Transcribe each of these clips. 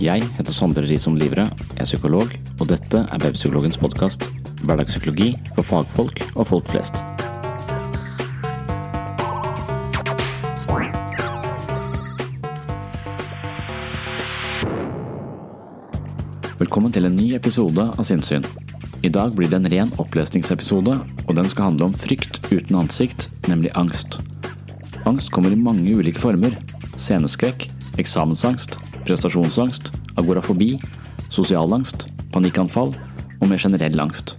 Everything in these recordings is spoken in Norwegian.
Jeg heter Sondre Risom Livre, er psykolog, og dette er Webpsykologens podkast. Hverdagspsykologi for fagfolk og folk flest. Velkommen til en ny episode av Sinnsyn. I dag blir det en ren opplesningsepisode, og den skal handle om frykt uten ansikt, nemlig angst. Angst kommer i mange ulike former. Sceneskrekk, eksamensangst, prestasjonsangst, agorafobi, sosialangst, panikkanfall og mer generell angst.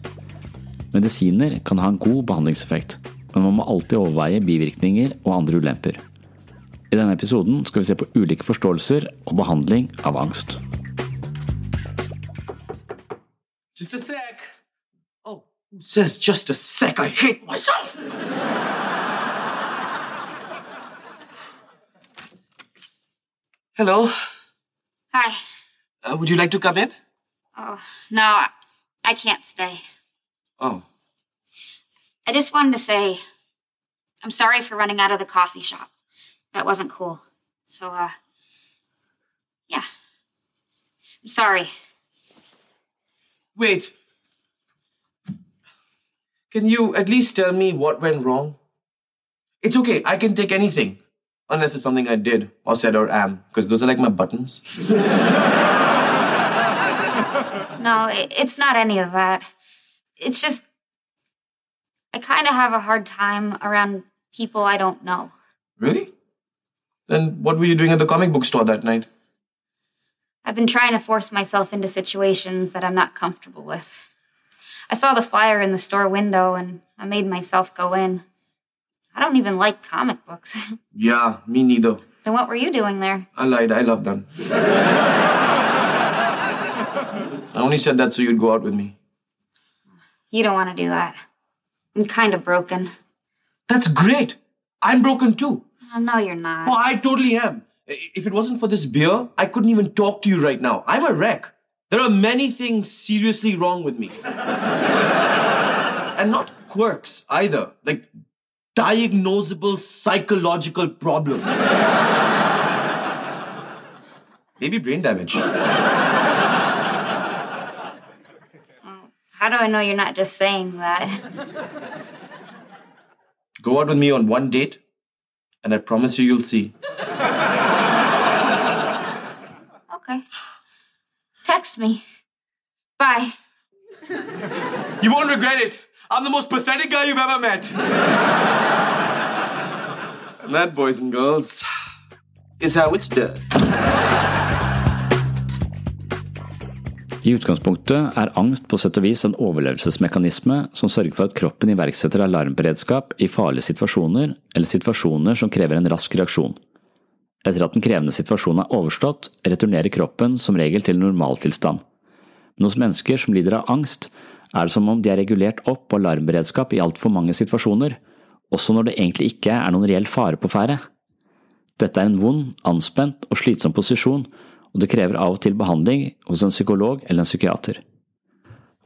Medisiner kan ha en god behandlingseffekt, men man må alltid overveie bivirkninger og andre ulemper. I denne episoden skal vi se på ulike forståelser og behandling av angst. Just a sec. Oh, says just a sec? I hate myself. Hello. Hi. Uh, would you like to come in? Oh, no, I, I can't stay. Oh, I just wanted to say I'm sorry for running out of the coffee shop. That wasn't cool. So, uh, yeah. I'm sorry. wait. Can you at least tell me what went wrong? It's okay. I can take anything, unless it's something I did or said or am, because those are like my buttons. No, it, it's not any of that. It's just I kind of have a hard time around people I don't know. Really? Then what were you doing at the comic book store that night? I've been trying to force myself into situations that I'm not comfortable with. I saw the flyer in the store window and I made myself go in. I don't even like comic books. Yeah, me neither. then what were you doing there? I lied. I love them. I only said that so you'd go out with me. You don't want to do that. I'm kind of broken. That's great. I'm broken too. Oh, no, you're not. Oh, I totally am. If it wasn't for this beer, I couldn't even talk to you right now. I'm a wreck. There are many things seriously wrong with me. and not quirks either, like diagnosable psychological problems. Maybe brain damage. How do I know you're not just saying that? Go out with me on one date, and I promise you, you'll see. Okay. Text me. Bye. You won't regret it. I'm the most pathetic guy you've ever met. and that, boys and girls, is how it's done. I utgangspunktet er angst på sett og vis en overlevelsesmekanisme som sørger for at kroppen iverksetter alarmberedskap i farlige situasjoner eller situasjoner som krever en rask reaksjon. Etter at den krevende situasjonen er overstått, returnerer kroppen som regel til normaltilstand. men hos mennesker som lider av angst, er det som om de er regulert opp på alarmberedskap i altfor mange situasjoner, også når det egentlig ikke er noen reell fare på ferde. Dette er en vond, anspent og slitsom posisjon, og det krever av og til behandling hos en psykolog eller en psykiater.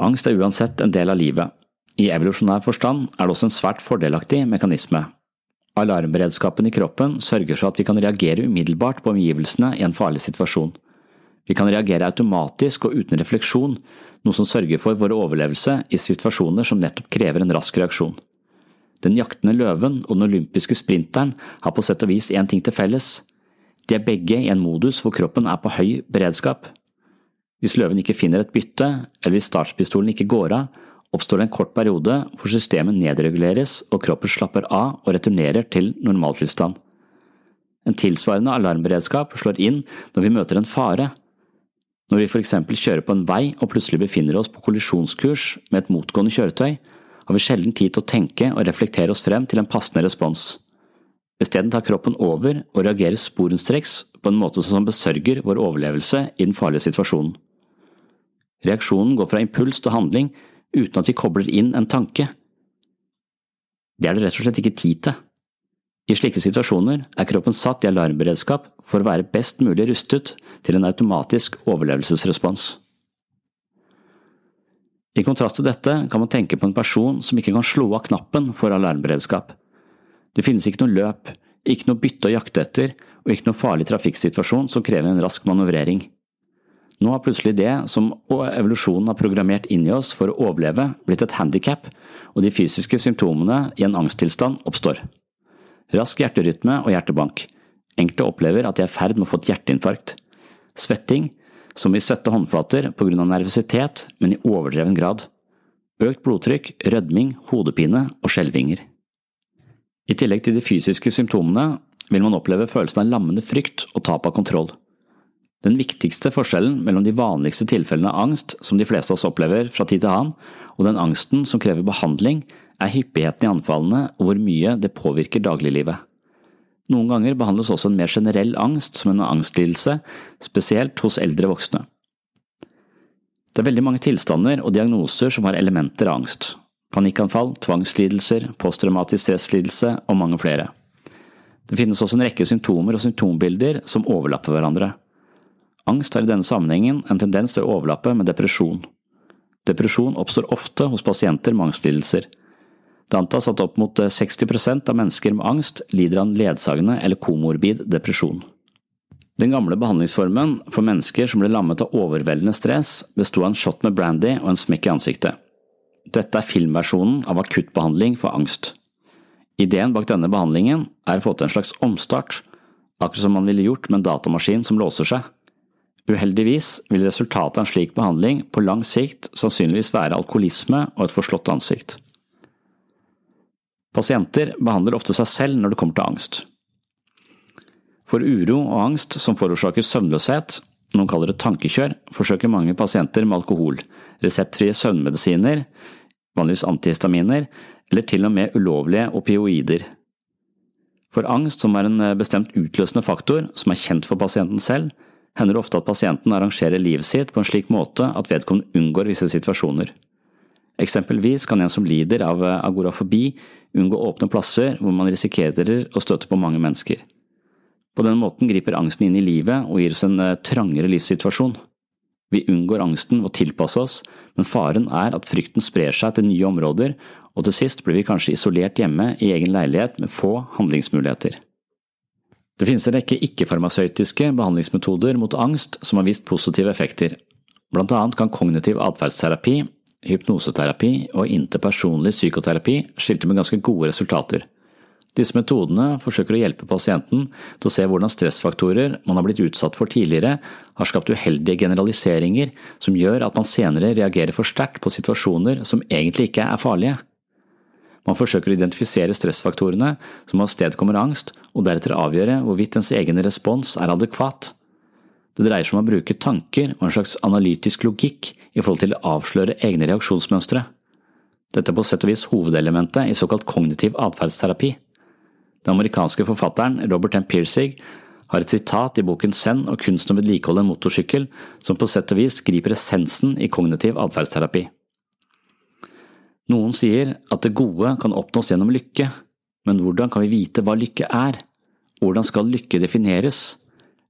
Angst er uansett en del av livet. I evolusjonær forstand er det også en svært fordelaktig mekanisme. Alarmberedskapen i kroppen sørger for at vi kan reagere umiddelbart på omgivelsene i en farlig situasjon. Vi kan reagere automatisk og uten refleksjon, noe som sørger for vår overlevelse i situasjoner som nettopp krever en rask reaksjon. Den jaktende løven og den olympiske sprinteren har på sett og vis én ting til felles. De er begge i en modus hvor kroppen er på høy beredskap. Hvis løven ikke finner et bytte, eller hvis startpistolen ikke går av, oppstår det en kort periode hvor systemet nedreguleres og kroppen slapper av og returnerer til normaltilstand. En tilsvarende alarmberedskap slår inn når vi møter en fare, når vi for eksempel kjører på en vei og plutselig befinner oss på kollisjonskurs med et motgående kjøretøy, har vi sjelden tid til å tenke og reflektere oss frem til en passende respons. Isteden tar kroppen over og reagerer sporenstreks på en måte som besørger vår overlevelse i den farlige situasjonen. Reaksjonen går fra impuls til handling uten at vi kobler inn en tanke. Det er det rett og slett ikke tid til. I slike situasjoner er kroppen satt i alarmberedskap for å være best mulig rustet til en automatisk overlevelsesrespons. I kontrast til dette kan man tenke på en person som ikke kan slå av knappen for alarmberedskap. Det finnes ikke noe løp, ikke noe bytte å jakte etter og ikke noe farlig trafikksituasjon som krever en rask manøvrering. Nå har plutselig det som evolusjonen har programmert inn i oss for å overleve, blitt et handikap, og de fysiske symptomene i en angsttilstand oppstår rask hjerterytme og hjertebank. Enkelte opplever at de er i ferd med å få et hjerteinfarkt. Svetting, som i svette håndflater av nervøsitet, men i overdreven grad. Økt blodtrykk, rødming, hodepine og skjelvinger. I tillegg til de fysiske symptomene vil man oppleve følelsen av lammende frykt og tap av kontroll. Den viktigste forskjellen mellom de vanligste tilfellene av angst som de fleste av oss opplever fra tid til annen, og den angsten som krever behandling, er hyppigheten i anfallene og hvor mye det påvirker dagliglivet. Noen ganger behandles også en mer generell angst som en angstlidelse, spesielt hos eldre voksne. Det er veldig mange tilstander og diagnoser som har elementer av angst. Panikkanfall, tvangslidelser, posttraumatisk stresslidelse og mange flere. Det finnes også en rekke symptomer og symptombilder som overlapper hverandre. Angst har i denne sammenhengen en tendens til å overlappe med depresjon. Depresjon oppstår ofte hos pasienter med angstlidelser. Det antas at opp mot 60 eh, av mennesker med angst lider av en ledsagende eller komorbid depresjon. Den gamle behandlingsformen for mennesker som ble lammet av overveldende stress, besto av en shot med brandy og en smekk i ansiktet. Dette er filmversjonen av akuttbehandling for angst. Ideen bak denne behandlingen er å få til en slags omstart, akkurat som man ville gjort med en datamaskin som låser seg. Uheldigvis vil resultatet av en slik behandling på lang sikt sannsynligvis være alkoholisme og et forslått ansikt. Pasienter behandler ofte seg selv når det kommer til angst. For uro og angst som forårsaker søvnløshet, noen kaller det tankekjør, forsøker mange pasienter med alkohol, reseptfrie søvnmedisiner, vanligvis antihistaminer, eller til og med ulovlige opioider. For angst, som er en bestemt utløsende faktor som er kjent for pasienten selv, hender det ofte at pasienten arrangerer livet sitt på en slik måte at vedkommende unngår visse situasjoner. Eksempelvis kan en som lider av agorafobi unngå åpne plasser hvor man risikerer å støte på mange mennesker. På den måten griper angsten inn i livet og gir oss en eh, trangere livssituasjon. Vi unngår angsten ved å tilpasse oss, men faren er at frykten sprer seg til nye områder, og til sist blir vi kanskje isolert hjemme i egen leilighet med få handlingsmuligheter. Det finnes en rekke ikke-farmasøytiske behandlingsmetoder mot angst som har vist positive effekter. Blant annet kan kognitiv atferdsterapi hypnoseterapi og interpersonlig psykoterapi skilte med ganske gode resultater. Disse metodene forsøker å hjelpe pasienten til å se hvordan stressfaktorer man har blitt utsatt for tidligere, har skapt uheldige generaliseringer som gjør at man senere reagerer for sterkt på situasjoner som egentlig ikke er farlige. Man forsøker å identifisere stressfaktorene som avstedkommer angst, og deretter avgjøre hvorvidt ens egen respons er adekvat. Det dreier seg om å bruke tanker og en slags analytisk logikk i forhold til å avsløre egne reaksjonsmønstre. Dette er på sett og vis hovedelementet i såkalt kognitiv atferdsterapi. Den amerikanske forfatteren Robert M. Piercig har et sitat i boken Zen og kunsten å vedlikeholde en motorsykkel som på sett og vis griper essensen i kognitiv atferdsterapi. Noen sier at det gode kan oppnås gjennom lykke, men hvordan kan vi vite hva lykke er? Hvordan skal lykke defineres?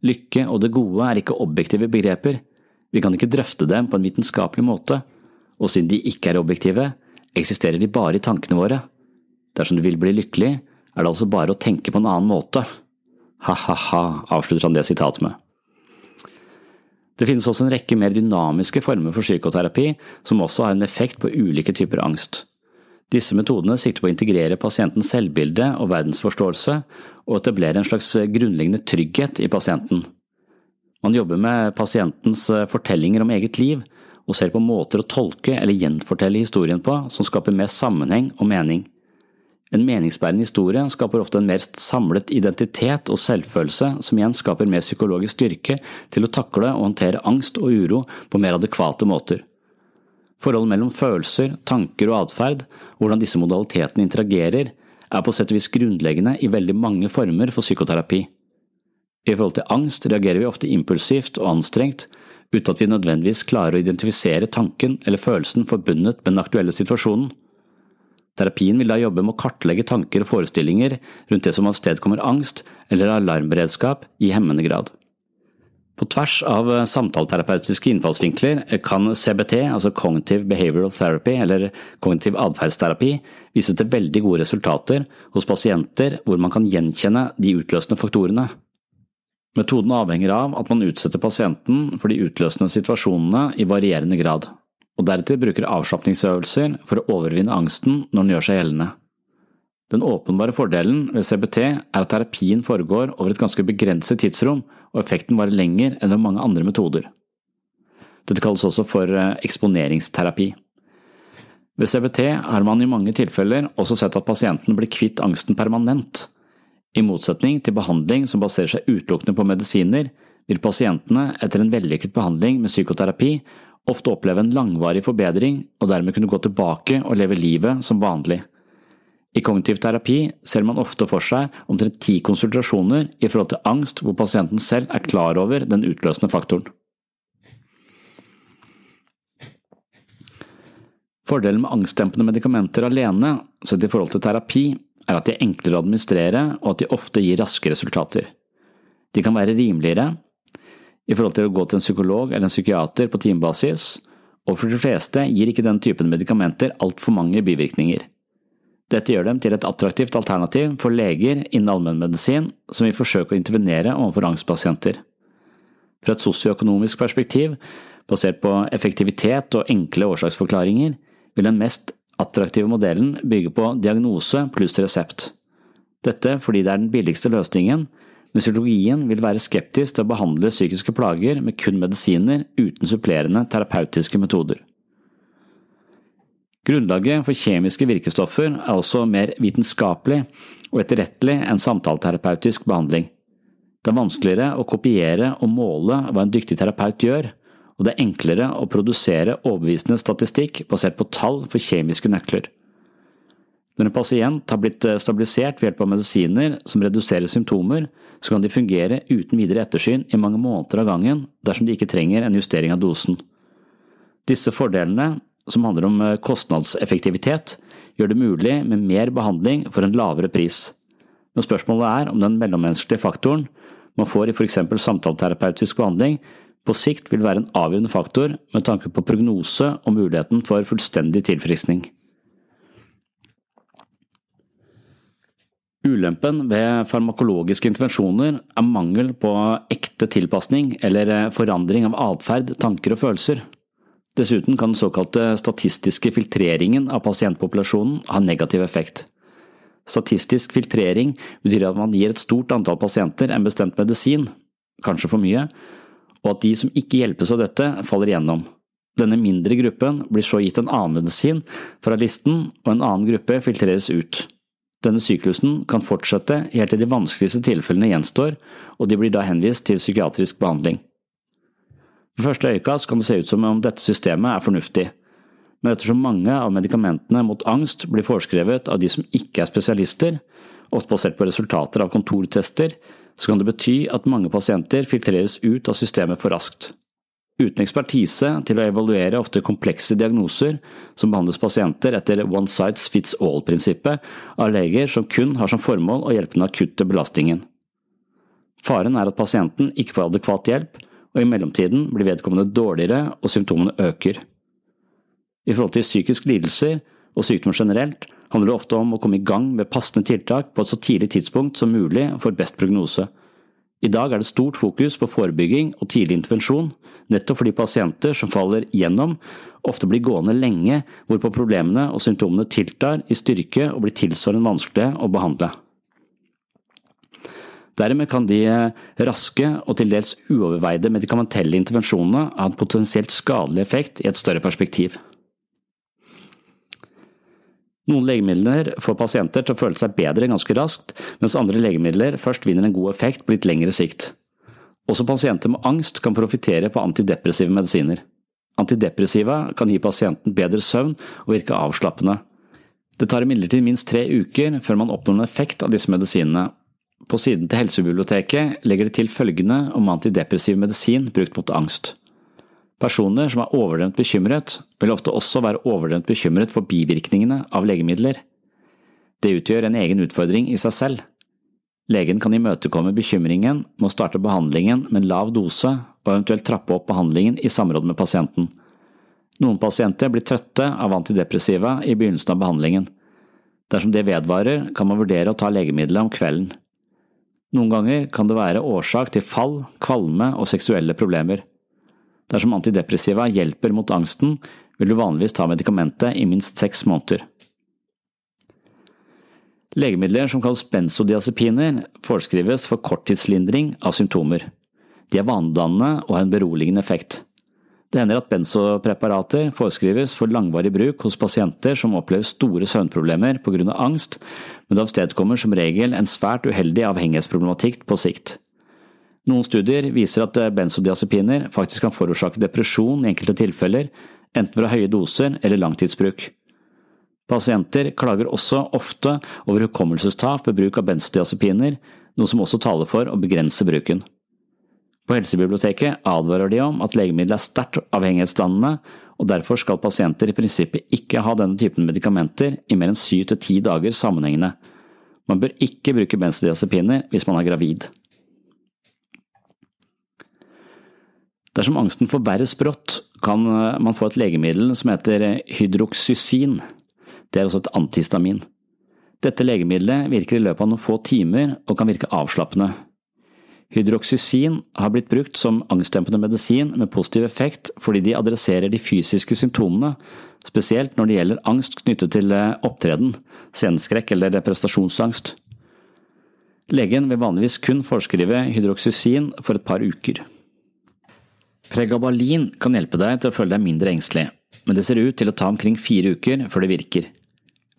Lykke og det gode er ikke objektive begreper, vi kan ikke drøfte dem på en vitenskapelig måte, og siden de ikke er objektive, eksisterer de bare i tankene våre. Dersom du vil bli lykkelig, er det altså bare å tenke på en annen måte. Ha-ha-ha, avslutter han det sitatet med. Det finnes også en rekke mer dynamiske former for psykoterapi som også har en effekt på ulike typer angst. Disse metodene sikter på å integrere pasientens selvbilde og verdensforståelse, og etablere en slags grunnleggende trygghet i pasienten. Man jobber med pasientens fortellinger om eget liv, og ser på måter å tolke eller gjenfortelle historien på som skaper mer sammenheng og mening. En meningsbærende historie skaper ofte en mer samlet identitet og selvfølelse, som igjen skaper mer psykologisk styrke til å takle og håndtere angst og uro på mer adekvate måter. Forholdet mellom følelser, tanker og atferd, hvordan disse modalitetene interagerer, er på sett og vis grunnleggende i veldig mange former for psykoterapi. I forhold til angst reagerer vi ofte impulsivt og anstrengt, uten at vi nødvendigvis klarer å identifisere tanken eller følelsen forbundet med den aktuelle situasjonen. Terapien vil da jobbe med å kartlegge tanker og forestillinger rundt det som avstedkommer angst eller alarmberedskap i hemmende grad. På tvers av samtaleterapeutiske innfallsvinkler kan CBT, altså Cognitive Behavioral Therapy eller kognitiv atferdsterapi, vise til veldig gode resultater hos pasienter hvor man kan gjenkjenne de utløsende faktorene. Metoden avhenger av at man utsetter pasienten for de utløsende situasjonene i varierende grad og deretter bruker avslapningsøvelser for å overvinne angsten når den gjør seg gjeldende. Den åpenbare fordelen ved CBT er at terapien foregår over et ganske begrenset tidsrom, og effekten varer lenger enn ved mange andre metoder. Dette kalles også for eh, eksponeringsterapi. Ved CBT har man i mange tilfeller også sett at pasienten blir kvitt angsten permanent. I motsetning til behandling som baserer seg utelukkende på medisiner, vil pasientene etter en vellykket behandling med psykoterapi ofte oppleve en langvarig forbedring og dermed kunne gå tilbake og leve livet som vanlig. I kognitiv terapi ser man ofte for seg omtrent ti konsultasjoner i forhold til angst hvor pasienten selv er klar over den utløsende faktoren. Fordelen med angstdempende medikamenter alene, sett i forhold til terapi, er at de er enklere å administrere og at de ofte gir raske resultater. De kan være rimeligere, i forhold til å gå til en psykolog eller en psykiater på timebasis, og for de fleste gir ikke den typen medikamenter altfor mange bivirkninger. Dette gjør dem til et attraktivt alternativ for leger innen allmennmedisin som vil forsøke å intervenere overfor angstpasienter. Fra et sosioøkonomisk perspektiv, basert på effektivitet og enkle årsaksforklaringer, vil den mest attraktive modellen bygge på diagnose pluss resept. Dette fordi det er den billigste løsningen, men psykologien vil være skeptisk til å behandle psykiske plager med kun medisiner uten supplerende terapeutiske metoder. Grunnlaget for kjemiske virkestoffer er også mer vitenskapelig og etterrettelig enn samtaleterapeutisk behandling. Det er vanskeligere å kopiere og måle hva en dyktig terapeut gjør, og det er enklere å produsere overbevisende statistikk basert på tall for kjemiske nøkler. Når en pasient har blitt eh, stabilisert ved hjelp av medisiner som reduserer symptomer, så kan de fungere uten videre ettersyn i mange måneder av gangen dersom de ikke trenger en justering av dosen. Disse fordelene, som handler om eh, kostnadseffektivitet, gjør det mulig med mer behandling for en lavere pris. Men spørsmålet er om den mellommenneskelige faktoren man får i eksempel samtaleterapeutisk behandling, på sikt vil være en avgjørende faktor med tanke på prognose og muligheten for fullstendig tilfriskning. Ulempen ved farmakologiske intervensjoner er mangel på ekte tilpasning eller forandring av atferd, tanker og følelser. Dessuten kan den såkalte statistiske filtreringen av pasientpopulasjonen ha negativ effekt. Statistisk filtrering betyr at man gir et stort antall pasienter en bestemt medisin, kanskje for mye, og at de som ikke hjelpes av dette, faller igjennom. Denne mindre gruppen blir så gitt en annen medisin fra listen, og en annen gruppe filtreres ut. Denne syklusen kan fortsette helt til de vanskeligste tilfellene gjenstår, og de blir da henvist til psykiatrisk behandling. Ved første øyekast kan det se ut som om dette systemet er fornuftig, men ettersom mange av medikamentene mot angst blir foreskrevet av de som ikke er spesialister, ofte basert på resultater av kontortester, så kan det bety at mange pasienter filtreres ut av systemet for raskt. Uten ekspertise til å evaluere ofte komplekse diagnoser som behandles pasienter etter one size fits all-prinsippet av leger som kun har som formål å hjelpe den akutte belastningen. Faren er at pasienten ikke får adekvat hjelp, og i mellomtiden blir vedkommende dårligere og symptomene øker. I forhold til psykiske lidelser og sykdom generelt handler det ofte om å komme i gang med passende tiltak på et så tidlig tidspunkt som mulig for best prognose. I dag er det stort fokus på forebygging og tidlig intervensjon, nettopp fordi pasienter som faller gjennom, ofte blir gående lenge, hvorpå problemene og symptomene tiltar i styrke og blir tilsvarende vanskelige å behandle. Dermed kan de raske og til dels uoverveide medikamentelle intervensjonene ha en potensielt skadelig effekt i et større perspektiv. Noen legemidler får pasienter til å føle seg bedre ganske raskt, mens andre legemidler først vinner en god effekt på litt lengre sikt. Også pasienter med angst kan profitere på antidepressive medisiner. Antidepressiva kan gi pasienten bedre søvn og virke avslappende. Det tar imidlertid minst tre uker før man oppnår en effekt av disse medisinene. På siden til Helsebiblioteket legger de til følgende om antidepressiv medisin brukt mot angst. Personer som er overdrevent bekymret, vil ofte også være overdrevent bekymret for bivirkningene av legemidler. Det utgjør en egen utfordring i seg selv. Legen kan imøtekomme bekymringen med å starte behandlingen med en lav dose og eventuelt trappe opp behandlingen i samråd med pasienten. Noen pasienter blir trøtte av antidepressiva i begynnelsen av behandlingen. Dersom det vedvarer, kan man vurdere å ta legemiddelet om kvelden. Noen ganger kan det være årsak til fall, kvalme og seksuelle problemer. Dersom antidepressiva hjelper mot angsten, vil du vanligvis ta medikamentet i minst seks måneder. Legemidler som kalles benzodiazepiner, foreskrives for korttidslindring av symptomer. De er vanedannende og har en beroligende effekt. Det hender at benzopreparater foreskrives for langvarig bruk hos pasienter som opplever store søvnproblemer av angst, men det avstedkommer som regel en svært uheldig avhengighetsproblematikk på sikt. Noen studier viser at eh, benzodiazepiner faktisk kan forårsake depresjon i enkelte tilfeller, enten fra høye doser eller langtidsbruk. Pasienter klager også ofte over hukommelsestap ved bruk av benzodiazepiner, noe som også taler for å begrense bruken. På Helsebiblioteket advarer de om at legemiddelet er sterkt avhengighetsdannende, og derfor skal pasienter i prinsippet ikke ha denne typen medikamenter i mer enn syv til ti dager sammenhengende. Man bør ikke bruke benzodiazepiner hvis man er gravid. Dersom angsten forverres brått, kan eh, man få et legemiddel som heter hydroksysin. Det er også et antihistamin. Dette legemiddelet virker i løpet av noen få timer og kan virke avslappende. Hydroksysin har blitt brukt som angstdempende medisin med positiv effekt fordi de adresserer de fysiske symptomene, spesielt når det gjelder angst knyttet til eh, opptreden, sceneskrekk eller prestasjonsangst. Legen vil vanligvis kun foreskrive hydroksysin for et par uker. Pregabalin kan hjelpe deg til å føle deg mindre engstelig, men det ser ut til å ta omkring fire uker før det virker.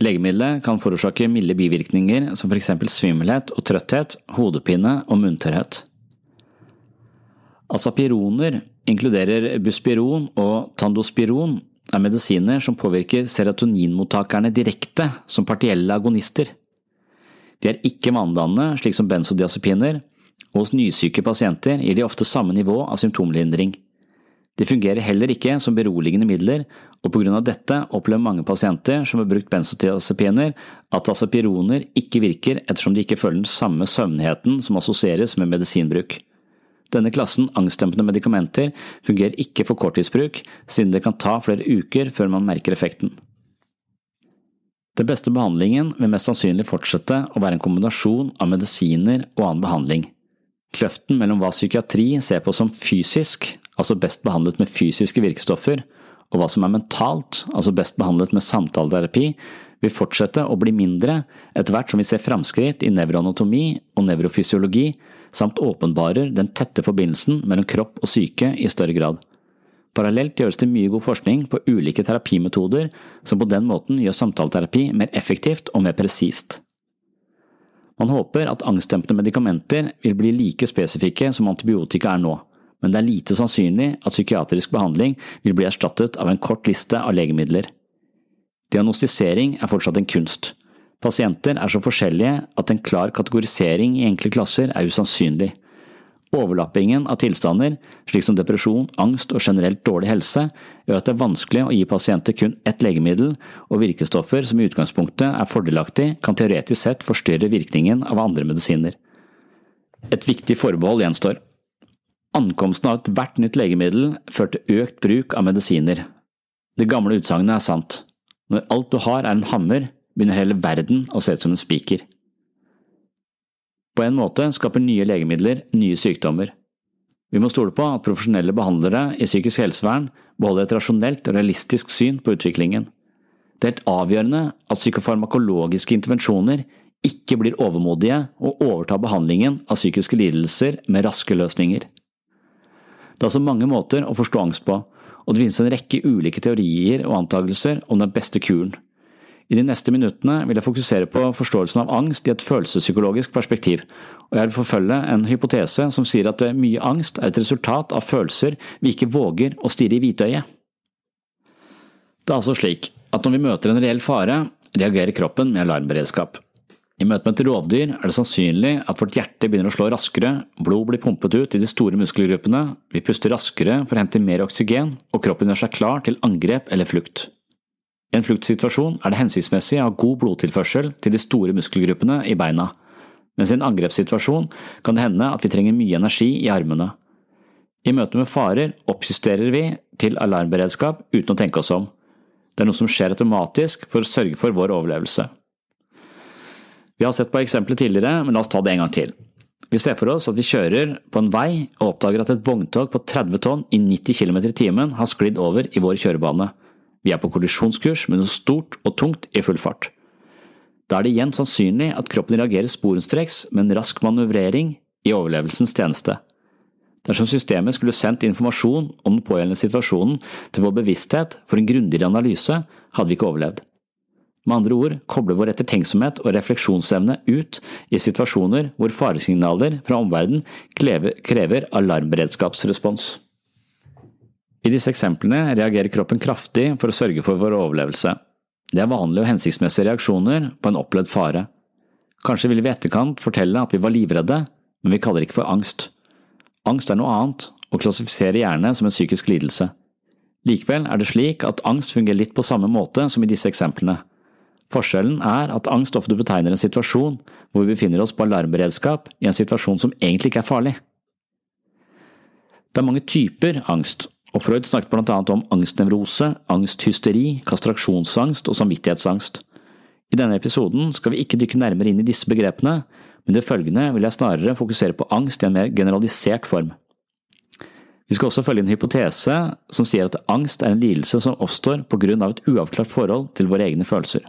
Legemiddelet kan forårsake milde bivirkninger som eksempel svimmelhet og trøtthet, hodepine og munntørrhet. Asapironer inkluderer buspiron og tandospiron, er medisiner som påvirker serotoninmottakerne direkte som partielle agonister. De er ikke vanedannende, slik som benzodiazepiner, og hos nysyke pasienter gir de ofte samme nivå av symptomlindring. De fungerer heller ikke som beroligende midler, og på grunn av dette opplever mange pasienter som har brukt benzodiazepiner at acepironer ikke virker ettersom de ikke føler den samme søvnigheten som assosieres med medisinbruk. Denne klassen angstdempende medikamenter fungerer ikke for korttidsbruk, siden det kan ta flere uker før man merker effekten. Den beste behandlingen vil mest sannsynlig fortsette å være en kombinasjon av medisiner og annen behandling. Kløften mellom hva psykiatri ser på som fysisk, altså best behandlet med fysiske virkestoffer, og hva som er mentalt, altså best behandlet med samtaleterapi, vil fortsette å bli mindre etter hvert som vi ser framskritt i nevroanatomi og nevrofysiologi, samt åpenbarer den tette forbindelsen mellom kropp og syke i større grad. Parallelt gjøres det mye god forskning på ulike terapimetoder som på den måten gjør samtaleterapi mer effektivt og mer presist. Man håper at angstdempende medikamenter vil bli like spesifikke som antibiotika er nå, men det er lite sannsynlig at psykiatrisk behandling vil bli erstattet av en kort liste av legemidler. Diagnostisering er fortsatt en kunst. Pasienter er så forskjellige at en klar kategorisering i enkle klasser er usannsynlig. Overlappingen av tilstander, slik som depresjon, angst og generelt dårlig helse, gjør at det er vanskelig å gi pasienter kun ett legemiddel, og virkestoffer som i utgangspunktet er fordelaktig, kan teoretisk sett forstyrre virkningen av andre medisiner. Et viktig forbehold gjenstår. Ankomsten av ethvert nytt legemiddel fører til økt bruk av medisiner. Det gamle utsagnet er sant. Når alt du har er en hammer, begynner hele verden å se ut som en spiker. På en måte skaper nye legemidler nye sykdommer. Vi må stole på at profesjonelle behandlere i psykisk helsevern beholder et rasjonelt og realistisk syn på utviklingen. Det er helt avgjørende at psykofarmakologiske intervensjoner ikke blir overmodige og overtar behandlingen av psykiske lidelser med raske løsninger. Det er altså mange måter å forstå angst på, og det finnes en rekke ulike teorier og antakelser om den beste kuren. I de neste minuttene vil jeg fokusere på forståelsen av angst i et følelsespsykologisk perspektiv, og jeg vil forfølge en hypotese som sier at mye angst er et resultat av følelser vi ikke våger å stirre i hvitøyet. Det er altså slik at når vi møter en reell fare, reagerer kroppen med alarmberedskap. I møte med et rovdyr er det sannsynlig at vårt hjerte begynner å slå raskere, blod blir pumpet ut i de store muskelgruppene, vi puster raskere for å hente mer oksygen, og kroppen gjør seg klar til angrep eller flukt. I en fluktsituasjon er det hensiktsmessig å ha god blodtilførsel til de store muskelgruppene i beina, mens i en angrepssituasjon kan det hende at vi trenger mye energi i armene. I møte med farer oppjusterer vi til alarmberedskap uten å tenke oss om. Det er noe som skjer automatisk for å sørge for vår overlevelse. Vi har sett på eksempelet tidligere, men la oss ta det en gang til. Vi ser for oss at vi kjører på en vei og oppdager at et vogntog på 30 tonn i 90 km i timen har sklidd over i vår kjørebane. Vi er på kollisjonskurs med noe stort og tungt i full fart. Da er det igjen sannsynlig at kroppen reagerer sporenstreks med en rask manøvrering i overlevelsens tjeneste. Dersom systemet skulle sendt informasjon om den pågjeldende situasjonen til vår bevissthet for en grundigere analyse, hadde vi ikke overlevd. Med andre ord kobler vår ettertenksomhet og refleksjonsevne ut i situasjoner hvor faresignaler fra omverdenen krever alarmberedskapsrespons. I disse eksemplene reagerer kroppen kraftig for å sørge for vår overlevelse. Det er vanlige og hensiktsmessige reaksjoner på en opplevd fare. Kanskje vil vi i etterkant fortelle at vi var livredde, men vi kaller det ikke for angst. Angst er noe annet, og klassifiserer gjerne som en psykisk lidelse. Likevel er det slik at angst fungerer litt på samme måte som i disse eksemplene. Forskjellen er at angst ofte betegner en situasjon hvor vi befinner oss på alarmberedskap i en situasjon som egentlig ikke er farlig. Det er mange typer angst, og Freud snakket blant annet om angstnevrose, angsthysteri, kastraksjonsangst og samvittighetsangst. I denne episoden skal vi ikke dykke nærmere inn i disse begrepene, men det følgende vil jeg snarere fokusere på angst i en mer generalisert form. Vi skal også følge en hypotese som sier at angst er en lidelse som oppstår på grunn av et uavklart forhold til våre egne følelser.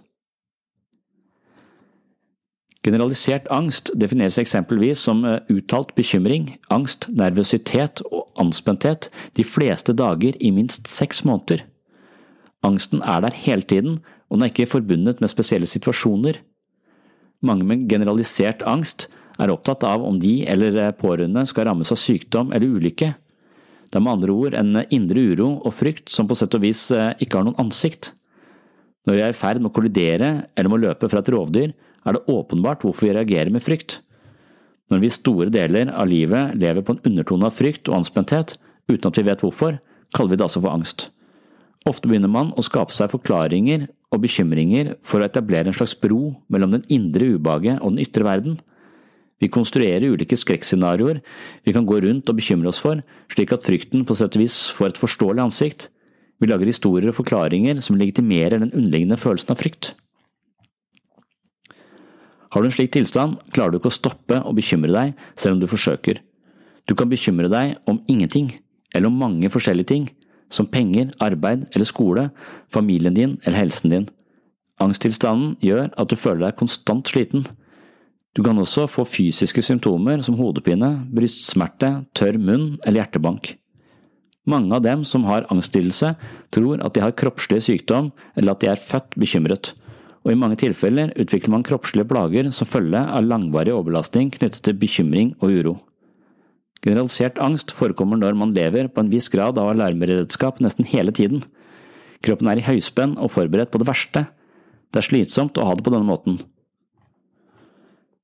Generalisert angst defineres eksempelvis som eh, uttalt bekymring, angst, nervøsitet og anspenthet de fleste dager i minst seks måneder. Angsten er der hele tiden, og den er ikke forbundet med spesielle situasjoner. Mange med generalisert angst er opptatt av om de eller eh, pårørende skal rammes av sykdom eller ulykke. Det er med andre ord en indre uro og frykt som på sett og vis eh, ikke har noen ansikt. Når de er i ferd med å kollidere eller må løpe fra et rovdyr, er det åpenbart hvorfor vi reagerer med frykt. Når vi store deler av livet lever på en undertone av frykt og anspenthet uten at vi vet hvorfor, kaller vi det altså for angst. Ofte begynner man å skape seg forklaringer og bekymringer for å etablere en slags bro mellom den indre ubehaget og den ytre verden. Vi konstruerer ulike skrekkscenarioer vi kan gå rundt og bekymre oss for, slik at frykten på sett og vis får et forståelig ansikt. Vi lager historier og forklaringer som legitimerer den underliggende følelsen av frykt. Har du en slik tilstand, klarer du ikke å stoppe å bekymre deg selv om du forsøker. Du kan bekymre deg om ingenting, eller om mange forskjellige ting, som penger, arbeid eller skole, familien din eller helsen din. Angsttilstanden gjør at du føler deg konstant sliten. Du kan også få fysiske symptomer som hodepine, brystsmerte, tørr munn eller hjertebank. Mange av dem som har angstlidelse, tror at de har kroppslig sykdom eller at de er født bekymret og i mange tilfeller utvikler man kroppslige plager som følge av langvarig overbelastning knyttet til bekymring og uro. Generalisert angst forekommer når man lever på en viss grad av alarmberedskap nesten hele tiden. Kroppen er i høyspenn og forberedt på det verste. Det er slitsomt å ha det på denne måten.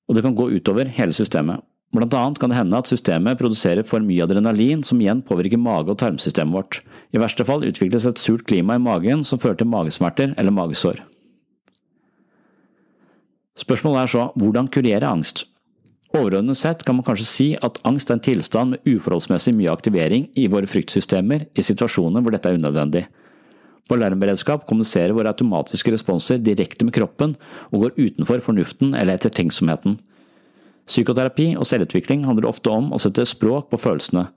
og det kan gå utover hele systemet. Blant annet kan det hende at systemet produserer for mye adrenalin, som igjen påvirker mage- og tarmsystemet vårt. I verste fall utvikles et surt klima i magen som fører til magesmerter eller magesår. Spørsmålet er så hvordan kurere angst? Overordnet sett kan man kanskje si at angst er en tilstand med uforholdsmessig mye aktivering i våre fryktsystemer i situasjoner hvor dette er unødvendig. På alarmberedskap kommuniserer våre automatiske responser direkte med kroppen og går utenfor fornuften eller ettertenksomheten. Psykoterapi og selvutvikling handler ofte om å sette språk på følelsene.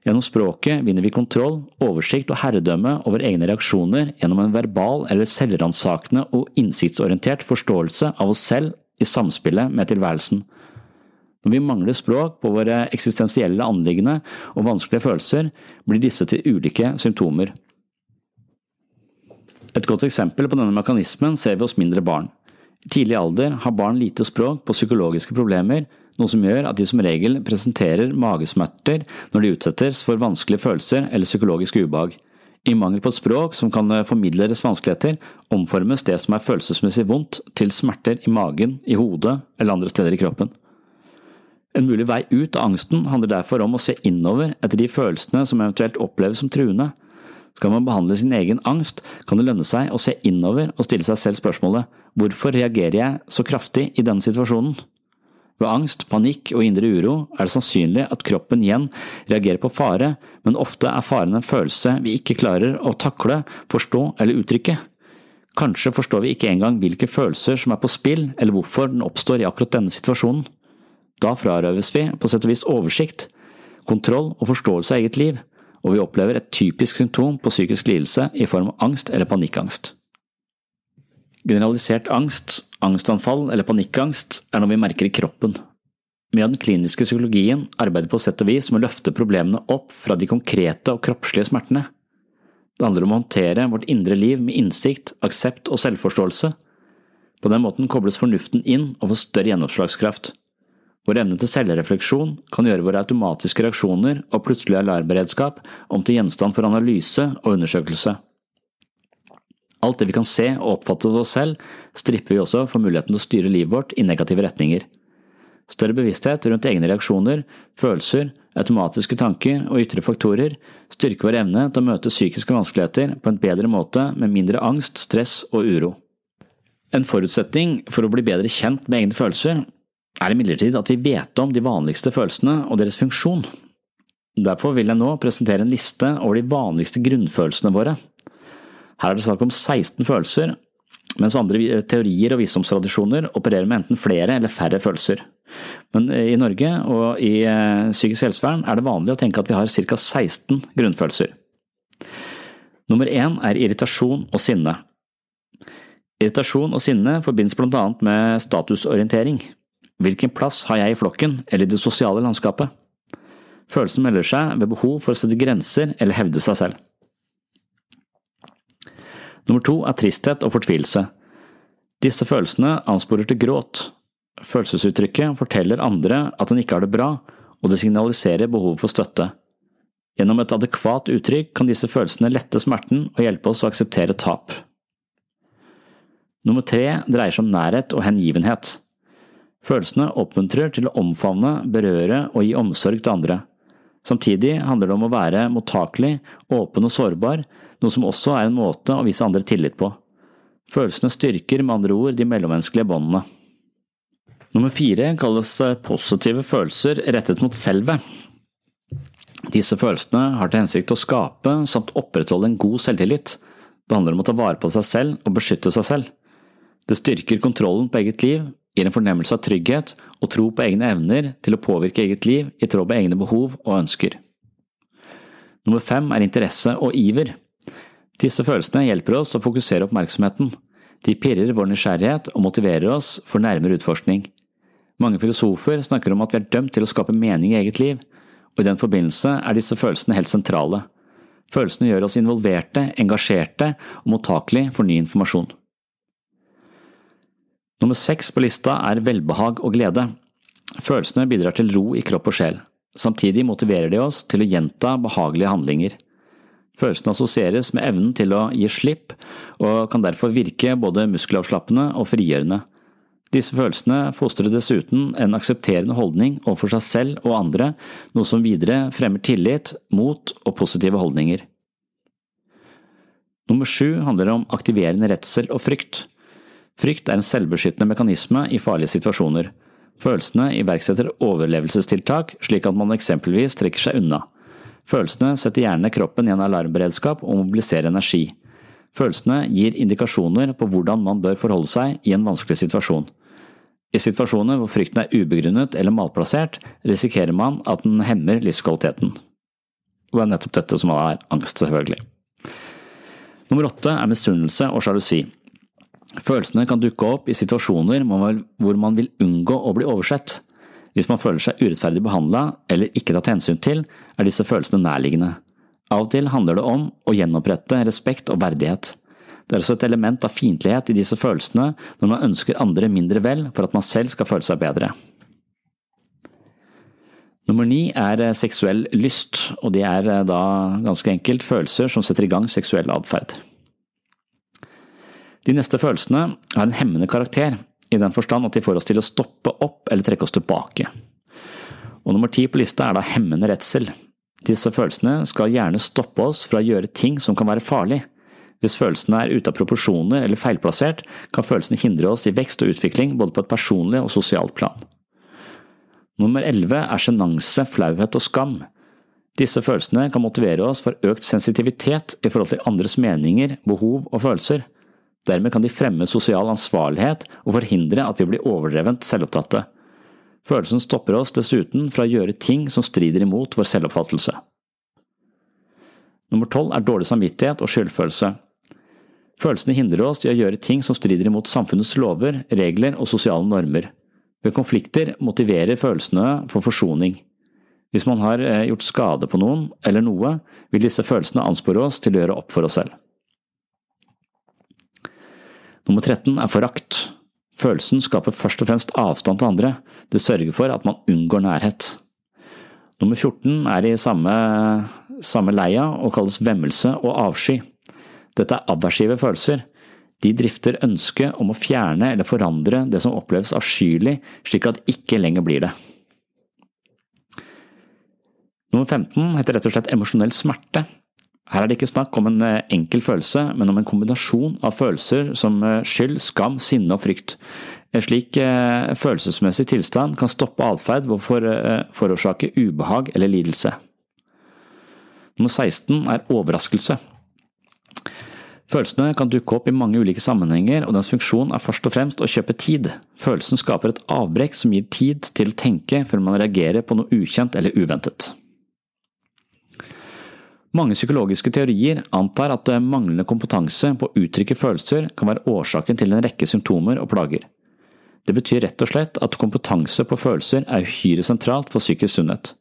Gjennom språket vinner vi kontroll, oversikt og herredømme over egne reaksjoner gjennom en verbal eller selvransakende og innsiktsorientert forståelse av oss selv i samspillet med tilværelsen. Når vi mangler språk på våre eksistensielle anliggende og vanskelige følelser, blir disse til ulike symptomer. Et godt eksempel på denne mekanismen ser vi hos mindre barn. I tidlig alder har barn lite språk på psykologiske problemer, noe som gjør at de som regel presenterer magesmerter når de utsettes for vanskelige følelser eller psykologisk ubehag. I mangel på et språk som kan formidle deres vanskeligheter, omformes det som er følelsesmessig vondt til smerter i magen, i hodet eller andre steder i kroppen. En mulig vei ut av angsten handler derfor om å se innover etter de følelsene som eventuelt oppleves som truende. Skal man behandle sin egen angst, kan det lønne seg å se innover og stille seg selv spørsmålet Hvorfor reagerer jeg så kraftig i denne situasjonen? Ved angst, panikk og indre uro er det sannsynlig at kroppen igjen reagerer på fare, men ofte er faren en følelse vi ikke klarer å takle, forstå eller uttrykke. Kanskje forstår vi ikke engang hvilke følelser som er på spill, eller hvorfor den oppstår i akkurat denne situasjonen. Da frarøves vi på sett og vis oversikt, kontroll og forståelse av eget liv, og vi opplever et typisk symptom på psykisk lidelse i form av angst eller panikkangst. Generalisert angst, angstanfall eller panikkangst er noe vi merker i kroppen. Mye av den kliniske psykologien arbeider på sett og vis med å løfte problemene opp fra de konkrete og kroppslige smertene. Det handler om å håndtere vårt indre liv med innsikt, aksept og selvforståelse. På den måten kobles fornuften inn og får større gjennomslagskraft. Vår evne til selvrefleksjon kan gjøre våre automatiske reaksjoner og plutselig alarmberedskap om til gjenstand for analyse og undersøkelse. Alt det vi kan se og oppfatte av oss selv, stripper vi også for muligheten til å styre livet vårt i negative retninger. Større bevissthet rundt egne reaksjoner, følelser, automatiske tanker og ytre faktorer styrker vår evne til å møte psykiske vanskeligheter på en bedre måte med mindre angst, stress og uro. En forutsetning for å bli bedre kjent med egne følelser er imidlertid at vi vet om de vanligste følelsene og deres funksjon. Derfor vil jeg nå presentere en liste over de vanligste grunnfølelsene våre, her er det snakk om 16 følelser, mens andre teorier og visdomstradisjoner opererer med enten flere eller færre følelser. Men i Norge og i eh, psykisk helsevern er det vanlig å tenke at vi har ca. 16 grunnfølelser. Nummer én er irritasjon og sinne. Irritasjon og sinne forbindes annet med statusorientering. Hvilken plass har jeg i flokken eller i det sosiale landskapet? Følelsen melder seg ved behov for å sette grenser eller hevde seg selv. Nummer to er tristhet og fortvilelse. Disse følelsene ansporer til gråt. Følelsesuttrykket forteller andre at en ikke har det bra, og det signaliserer behovet for støtte. Gjennom et adekvat uttrykk kan disse følelsene lette smerten og hjelpe oss å akseptere tap. Nummer tre dreier seg om nærhet og hengivenhet. Følelsene oppmuntrer til å omfavne, berøre og gi omsorg til andre. Samtidig handler det om å være mottakelig, åpen og sårbar, noe som også er en måte å vise andre tillit på. Følelsene styrker med andre ord de mellommenneskelige båndene. Nummer fire kalles eh, positive følelser rettet mot selvet. Disse følelsene har til hensikt å skape samt opprettholde en god selvtillit. Det handler om å ta vare på seg selv og beskytte seg selv. Det styrker kontrollen på eget liv, gir en fornemmelse av trygghet og tro på egne evner til å påvirke eget liv i tråd med egne behov og ønsker. Nummer fem er interesse og iver. Disse følelsene hjelper oss å fokusere oppmerksomheten. De pirrer vår nysgjerrighet og motiverer oss for nærmere utforskning. Mange filosofer snakker om at vi er dømt til å skape mening i eget liv, og i den forbindelse er disse følelsene helt sentrale. Følelsene gjør oss involverte, engasjerte og mottakelige for ny informasjon. Nummer seks på lista er velbehag og glede. Følelsene bidrar til ro i kropp og sjel. Samtidig motiverer de oss til å gjenta behagelige handlinger. Følelsen assosieres med evnen til å gi slipp, og kan derfor virke både muskelavslappende og frigjørende. Disse følelsene fostrer dessuten en aksepterende holdning overfor seg selv og andre, noe som videre fremmer tillit, mot og positive holdninger. Nummer sju handler om aktiverende redsel og frykt. Frykt er en selvbeskyttende mekanisme i farlige situasjoner. Følelsene iverksetter overlevelsestiltak, slik at man eksempelvis trekker seg unna. Følelsene setter gjerne kroppen i en alarmberedskap og mobiliserer energi. Følelsene gir indikasjoner på hvordan man bør forholde seg i en vanskelig situasjon. I situasjoner hvor frykten er ubegrunnet eller malplassert, risikerer man at den hemmer livskvaliteten. Og det er nettopp dette som er angst, selvfølgelig. Nummer åtte er misunnelse og sjalusi. Følelsene kan dukke opp i situasjoner hvor man vil unngå å bli oversett. Hvis man føler seg urettferdig behandla eller ikke tatt hensyn til, er disse følelsene nærliggende. Av og til handler det om å gjenopprette respekt og verdighet. Det er også et element av fiendtlighet i disse følelsene når man ønsker andre mindre vel for at man selv skal føle seg bedre. Nummer ni er eh, seksuell lyst, og det er eh, da ganske enkelt følelser som setter i gang seksuell atferd. De neste følelsene har en hemmende karakter, i den forstand at de får oss til å stoppe opp eller trekke oss tilbake. Og nummer ti på lista er da hemmende redsel. Disse følelsene skal gjerne stoppe oss fra å gjøre ting som kan være farlig. Hvis følelsene er ute av proporsjoner eller feilplassert, kan følelsene hindre oss i vekst og utvikling både på et personlig og sosialt plan. Nummer elleve er sjenanse, flauhet og skam. Disse følelsene kan motivere oss for økt sensitivitet i forhold til andres meninger, behov og følelser. Dermed kan de fremme sosial ansvarlighet og forhindre at vi blir overdrevent selvopptatte. Følelsen stopper oss dessuten fra å gjøre ting som strider imot vår selvoppfattelse. Nummer tolv er dårlig samvittighet og skyldfølelse. Følelsene hindrer oss i å gjøre ting som strider imot samfunnets lover, regler og sosiale normer. Ved konflikter motiverer følelsene for forsoning. Hvis man har eh, gjort skade på noen eller noe, vil disse følelsene anspore oss til å gjøre opp for oss selv. Nummer 13 er forakt. Følelsen skaper først og fremst avstand til andre, det sørger for at man unngår nærhet. Nummer 14 er i samme, samme leia og kalles vemmelse og avsky. Dette er aversive følelser, de drifter ønsket om å fjerne eller forandre det som oppleves avskyelig, slik at det ikke lenger blir det. Nummer 15 heter rett og slett emosjonell smerte. Her er det ikke snakk om en eh, enkel følelse, men om en kombinasjon av følelser som eh, skyld, skam, sinne og frykt. En slik eh, følelsesmessig tilstand kan stoppe atferd og forårsake ubehag eller lidelse. Nummer 16 er overraskelse. Følelsene kan dukke opp i mange ulike sammenhenger, og dens funksjon er først og fremst å kjøpe tid. Følelsen skaper et avbrekk som gir tid til å tenke før man reagerer på noe ukjent eller uventet. Mange psykologiske teorier antar at manglende kompetanse på å uttrykke følelser kan være årsaken til en rekke symptomer og plager. Det betyr rett og slett at kompetanse på følelser er uhyre sentralt for psykisk sunnhet.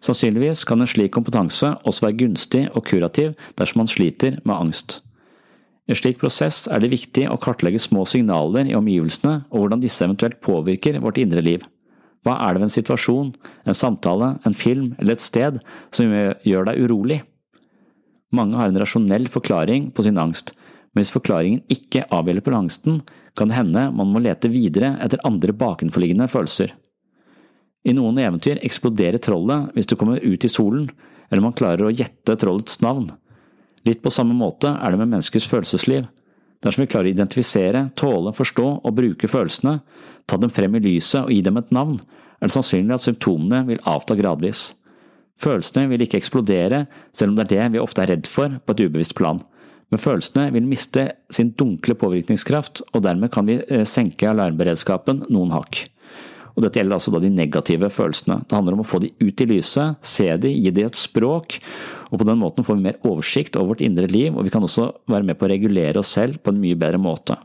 Sannsynligvis kan en slik kompetanse også være gunstig og kurativ dersom man sliter med angst. I en slik prosess er det viktig å kartlegge små signaler i omgivelsene og hvordan disse eventuelt påvirker vårt indre liv. Hva er det ved en situasjon, en samtale, en film eller et sted som gjør deg urolig? Mange har en rasjonell forklaring på sin angst, men hvis forklaringen ikke avhjelper angsten, kan det hende man må lete videre etter andre bakenforliggende følelser. I noen eventyr eksploderer trollet hvis det kommer ut i solen, eller man klarer å gjette trollets navn. Litt på samme måte er det med menneskers følelsesliv. Dersom vi klarer å identifisere, tåle, forstå og bruke følelsene, ta dem frem i lyset og gi dem et navn, er det sannsynlig at symptomene vil avta gradvis. Følelsene vil ikke eksplodere, selv om det er det vi ofte er redd for på et ubevisst plan, men følelsene vil miste sin dunkle påvirkningskraft, og dermed kan vi eh, senke alarmberedskapen noen hakk. Og dette gjelder altså da de negative følelsene. Det handler om å få de ut i lyset, se de, gi de et språk, og på den måten får vi mer oversikt over vårt indre liv, og vi kan også være med på å regulere oss selv på en mye bedre måte.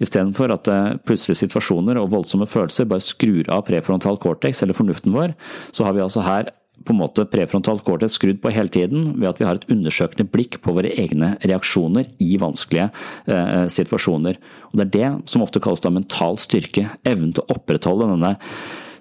Istedenfor at eh, plutselige situasjoner og voldsomme følelser bare skrur av prefrontal cortex, eller fornuften vår, så har vi altså her på en måte prefrontal cortex skrudd på hele tiden ved at vi har et undersøkende blikk på våre egne reaksjoner i vanskelige eh, situasjoner. Og Det er det som ofte kalles da mental styrke, evnen til å opprettholde denne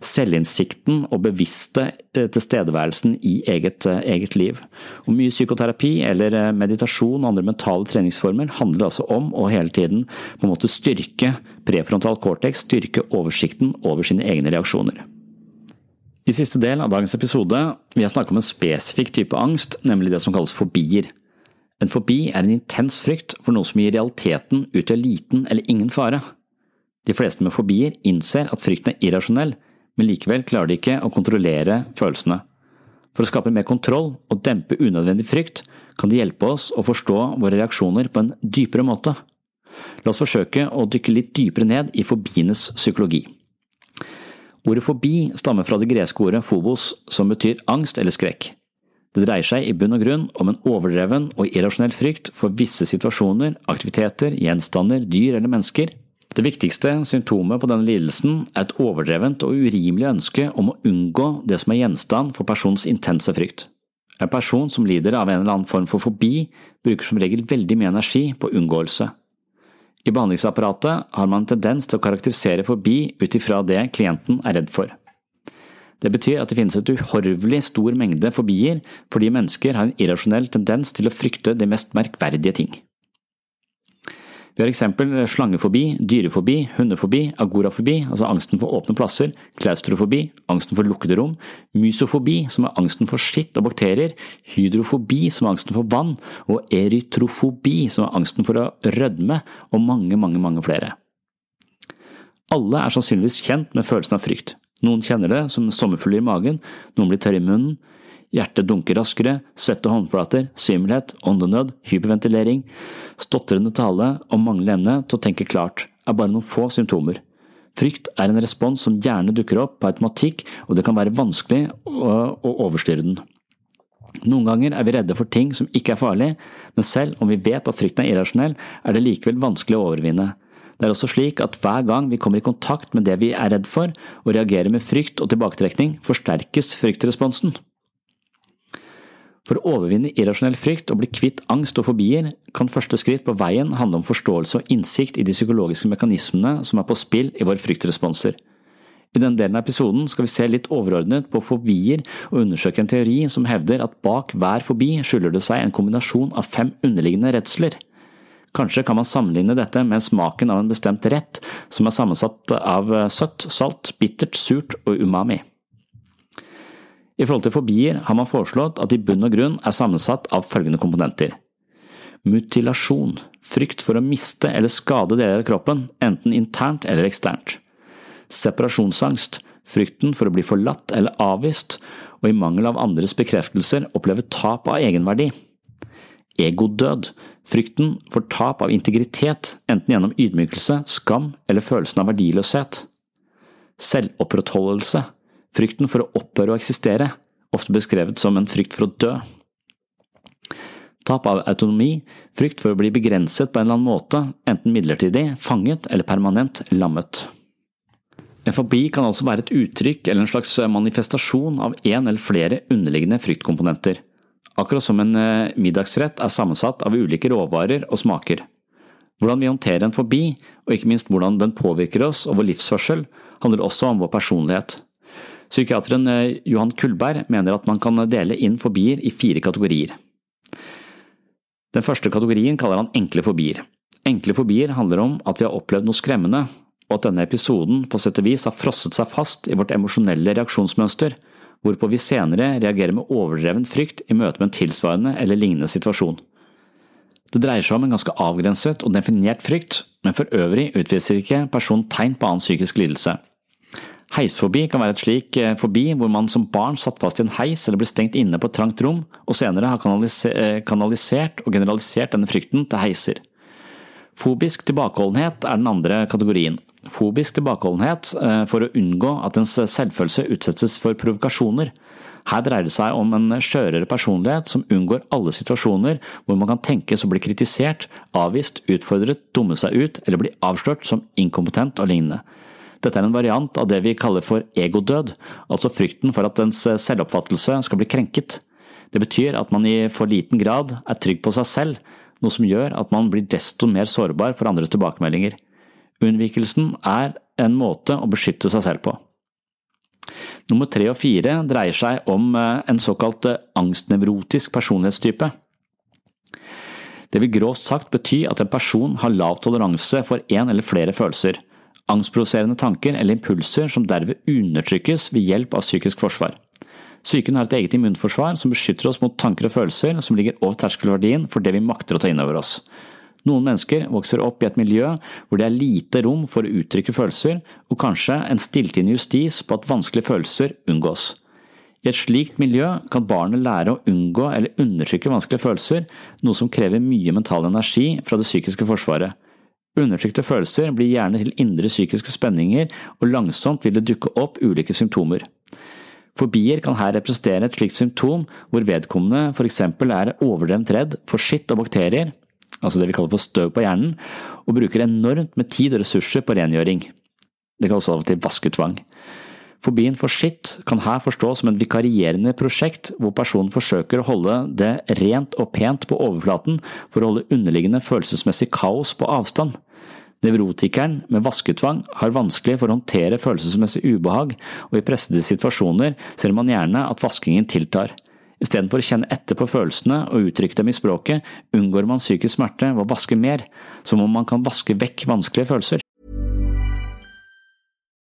selvinnsikten og bevisste eh, tilstedeværelsen i eget, eh, eget liv. Og mye psykoterapi eller eh, meditasjon og andre mentale treningsformer handler altså om å hele tiden på en måte styrke prefrontal cortex, styrke oversikten over sine egne reaksjoner. I siste del av dagens episode vil jeg snakke om en spesifikk type angst, nemlig det som kalles fobier. En fobi er en intens frykt for noe som i realiteten utgjør liten eller ingen fare. De fleste med fobier innser at frykten er irrasjonell, men likevel klarer de ikke å kontrollere følelsene. For å skape mer kontroll og dempe unødvendig frykt, kan de hjelpe oss å forstå våre reaksjoner på en dypere måte. La oss forsøke å dykke litt dypere ned i fobienes psykologi. Ordet fobi stammer fra det greske ordet phobos, som betyr angst eller skrekk. Det dreier seg i bunn og grunn om en overdreven og irrasjonell frykt for visse situasjoner, aktiviteter, gjenstander, dyr eller mennesker, det viktigste symptomet på denne lidelsen er et overdrevent og urimelig ønske om å unngå det som er gjenstand for persons intense frykt. En person som lider av en eller annen form for fobi, bruker som regel veldig mye energi på unngåelse. I behandlingsapparatet har man en tendens til å karakterisere forbi ut ifra det klienten er redd for. Det betyr at det finnes et uhorvelig stor mengde fobier fordi mennesker har en irrasjonell tendens til å frykte de mest merkverdige ting. Vi har eksempel slangefobi, dyrefobi, hundefobi, agorafobi, altså angsten for åpne plasser, klaustrofobi, angsten for lukkede rom, mysofobi, som er angsten for skitt og bakterier, hydrofobi, som er angsten for vann, og erytrofobi, som er angsten for å rødme, og mange, mange, mange flere. Alle er sannsynligvis kjent med følelsen av frykt. Noen kjenner det som sommerfugler i magen, noen blir tørre i munnen, Hjertet dunker raskere, svette håndflater, svimmelhet, åndenød, hyperventilering, stotrende tale og manglende evne til å tenke klart er bare noen få symptomer. Frykt er en respons som gjerne dukker opp på automatikk, og det kan være vanskelig å overstyre den. Noen ganger er vi redde for ting som ikke er farlig, men selv om vi vet at frykten er irrasjonell, er det likevel vanskelig å overvinne. Det er også slik at hver gang vi kommer i kontakt med det vi er redd for, og reagerer med frykt og tilbaketrekning, forsterkes fryktresponsen. For å overvinne irrasjonell frykt og bli kvitt angst og fobier, kan første skritt på veien handle om forståelse og innsikt i de psykologiske mekanismene som er på spill i våre fryktresponser. I denne delen av episoden skal vi se litt overordnet på fobier og undersøke en teori som hevder at bak hver fobi skylder det seg en kombinasjon av fem underliggende redsler. Kanskje kan man sammenligne dette med smaken av en bestemt rett som er sammensatt av søtt, salt, bittert, surt og umami. I forhold til fobier har man foreslått at de i bunn og grunn er sammensatt av følgende komponenter. Mutilasjon – frykt for å miste eller skade deler av kroppen, enten internt eller eksternt. Separasjonsangst – frykten for å bli forlatt eller avvist, og i mangel av andres bekreftelser oppleve tap av egenverdi. Egodød – frykten for tap av integritet, enten gjennom ydmykelse, skam eller følelsen av verdiløshet. Selvopprettholdelse – Frykten for å opphøre å eksistere, ofte beskrevet som en frykt for å dø. Tap av autonomi, frykt for å bli begrenset på en eller annen måte, enten midlertidig, fanget eller permanent lammet. En fobi kan altså være et uttrykk eller en slags manifestasjon av en eller flere underliggende fryktkomponenter, akkurat som en eh, middagsrett er sammensatt av ulike råvarer og smaker. Hvordan vi håndterer en fobi, og ikke minst hvordan den påvirker oss og vår livsførsel, handler også om vår personlighet. Psykiateren eh, Johan Kullberg mener at man kan dele inn fobier i fire kategorier. Den første kategorien kaller han enkle fobier. Enkle fobier handler om at vi har opplevd noe skremmende, og at denne episoden på sett og vis har frosset seg fast i vårt emosjonelle reaksjonsmønster, hvorpå vi senere reagerer med overdreven frykt i møte med en tilsvarende eller lignende situasjon. Det dreier seg om en ganske avgrenset og definert frykt, men for øvrig utviser ikke personen tegn på annen psykisk lidelse. Heisfobi kan være et slik eh, fobi hvor man som barn satt fast i en heis eller ble stengt inne på et trangt rom, og senere har eh, kanalisert og generalisert denne frykten til heiser. Fobisk tilbakeholdenhet er den andre kategorien. Fobisk tilbakeholdenhet eh, for å unngå at ens selvfølelse utsettes for provokasjoner. Her dreier det seg om en skjørere personlighet som unngår alle situasjoner hvor man kan tenkes å bli kritisert, avvist, utfordret, dumme seg ut eller bli avslørt som inkompetent og lignende. Dette er en variant av det vi kaller for egodød, altså frykten for at ens selvoppfattelse skal bli krenket. Det betyr at man i for liten grad er trygg på seg selv, noe som gjør at man blir desto mer sårbar for andres tilbakemeldinger. Unnvikelsen er en måte å beskytte seg selv på. Nummer tre og fire dreier seg om eh, en såkalt eh, angstnevrotisk personlighetstype. Det vil grovt sagt bety at en person har lav toleranse for én eller flere følelser, angstprovoserende tanker eller impulser som derved undertrykkes ved hjelp av psykisk forsvar. Psyken har et eget immunforsvar som beskytter oss mot tanker og følelser som ligger over terskelverdien for det vi makter å ta inn over oss. Noen mennesker vokser opp i et miljø hvor det er lite rom for å uttrykke følelser, og kanskje en stilltiende justis på at vanskelige følelser unngås. I et slikt miljø kan barnet lære å unngå eller undertrykke vanskelige følelser, noe som krever mye mental energi fra det psykiske forsvaret. Undertrykte følelser blir gjerne til indre psykiske spenninger, og langsomt vil det dukke opp ulike symptomer. Fobier kan her representere et slikt symptom hvor vedkommende eksempel er overdrevent redd for skitt og bakterier, altså det vi kaller for støv på hjernen, og bruker enormt med tid og ressurser på rengjøring. Det kalles av og til vasketvang. Fobien for skitt kan her forstås som en vikarierende prosjekt hvor personen forsøker å holde det rent og pent på overflaten for å holde underliggende følelsesmessig kaos på avstand. Nevrotikeren med vasketvang har vanskelig for å håndtere følelsesmessig ubehag, og i pressede situasjoner ser man gjerne at vaskingen tiltar. Istedenfor å kjenne etter på følelsene og uttrykke dem i språket, unngår man psykisk smerte ved å vaske mer, som om man kan vaske vekk vanskelige følelser.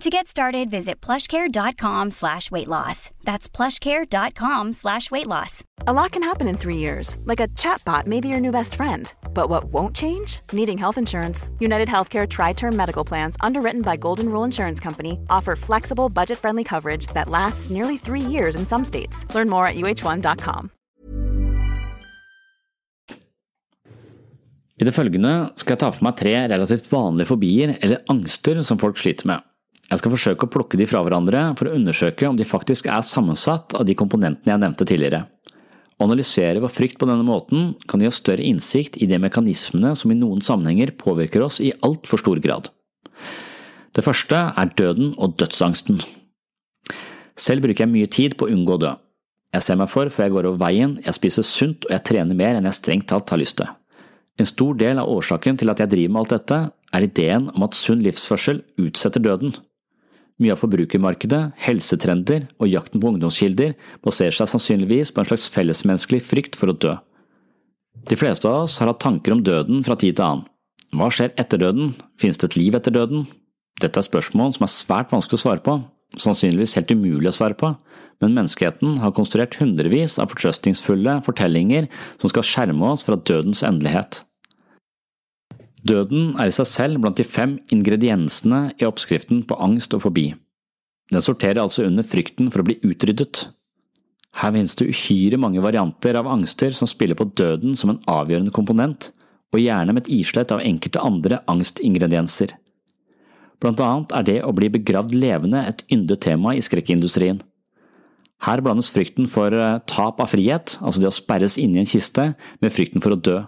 To get started, visit plushcare.com slash weight loss. That's plushcare.com slash weight loss. A lot can happen in three years, like a chatbot may be your new best friend. But what won't change? Needing health insurance. United Healthcare Tri Term Medical Plans, underwritten by Golden Rule Insurance Company, offer flexible, budget friendly coverage that lasts nearly three years in some states. Learn more at uh1.com. I det følgende skal jeg ta for meg tre relativt vanlige fobier eller angster som folk sliter med. Jeg skal forsøke å plukke de fra hverandre for å undersøke om de faktisk er sammensatt av de komponentene jeg nevnte tidligere. Å analysere vår frykt på denne måten kan gi oss større innsikt i de mekanismene som i noen sammenhenger påvirker oss i altfor stor grad. Det første er døden og dødsangsten. Selv bruker jeg mye tid på å unngå å dø. Jeg ser meg for før jeg går over veien, jeg spiser sunt og jeg trener mer enn jeg strengt talt har lyst til. En stor del av årsaken til at jeg driver med alt dette, er ideen om at sunn livsførsel utsetter døden. Mye av forbrukermarkedet, helsetrender og jakten på ungdomskilder baserer seg sannsynligvis på en slags fellesmenneskelig frykt for å dø. De fleste av oss har hatt tanker om døden fra tid til annen. Hva skjer etter døden? Finnes det et liv etter døden? Dette er spørsmål som er svært vanskelig å svare på, sannsynligvis helt umulig å svare på, men menneskeheten har konstruert hundrevis av fortrøstningsfulle fortellinger som skal skjerme oss fra dødens endelighet. Døden er i seg selv blant de fem ingrediensene i oppskriften på angst og fobi. Den sorterer altså under frykten for å bli utryddet. Her finnes det uhyre mange varianter av angster som spiller på døden som en avgjørende komponent, og gjerne med et islett av enkelte andre angstingredienser. Blant annet er det å bli begravd levende et yndet tema i skrekkindustrien. Her blandes frykten for eh, tap av frihet, altså det å sperres inne i en kiste, med frykten for å dø.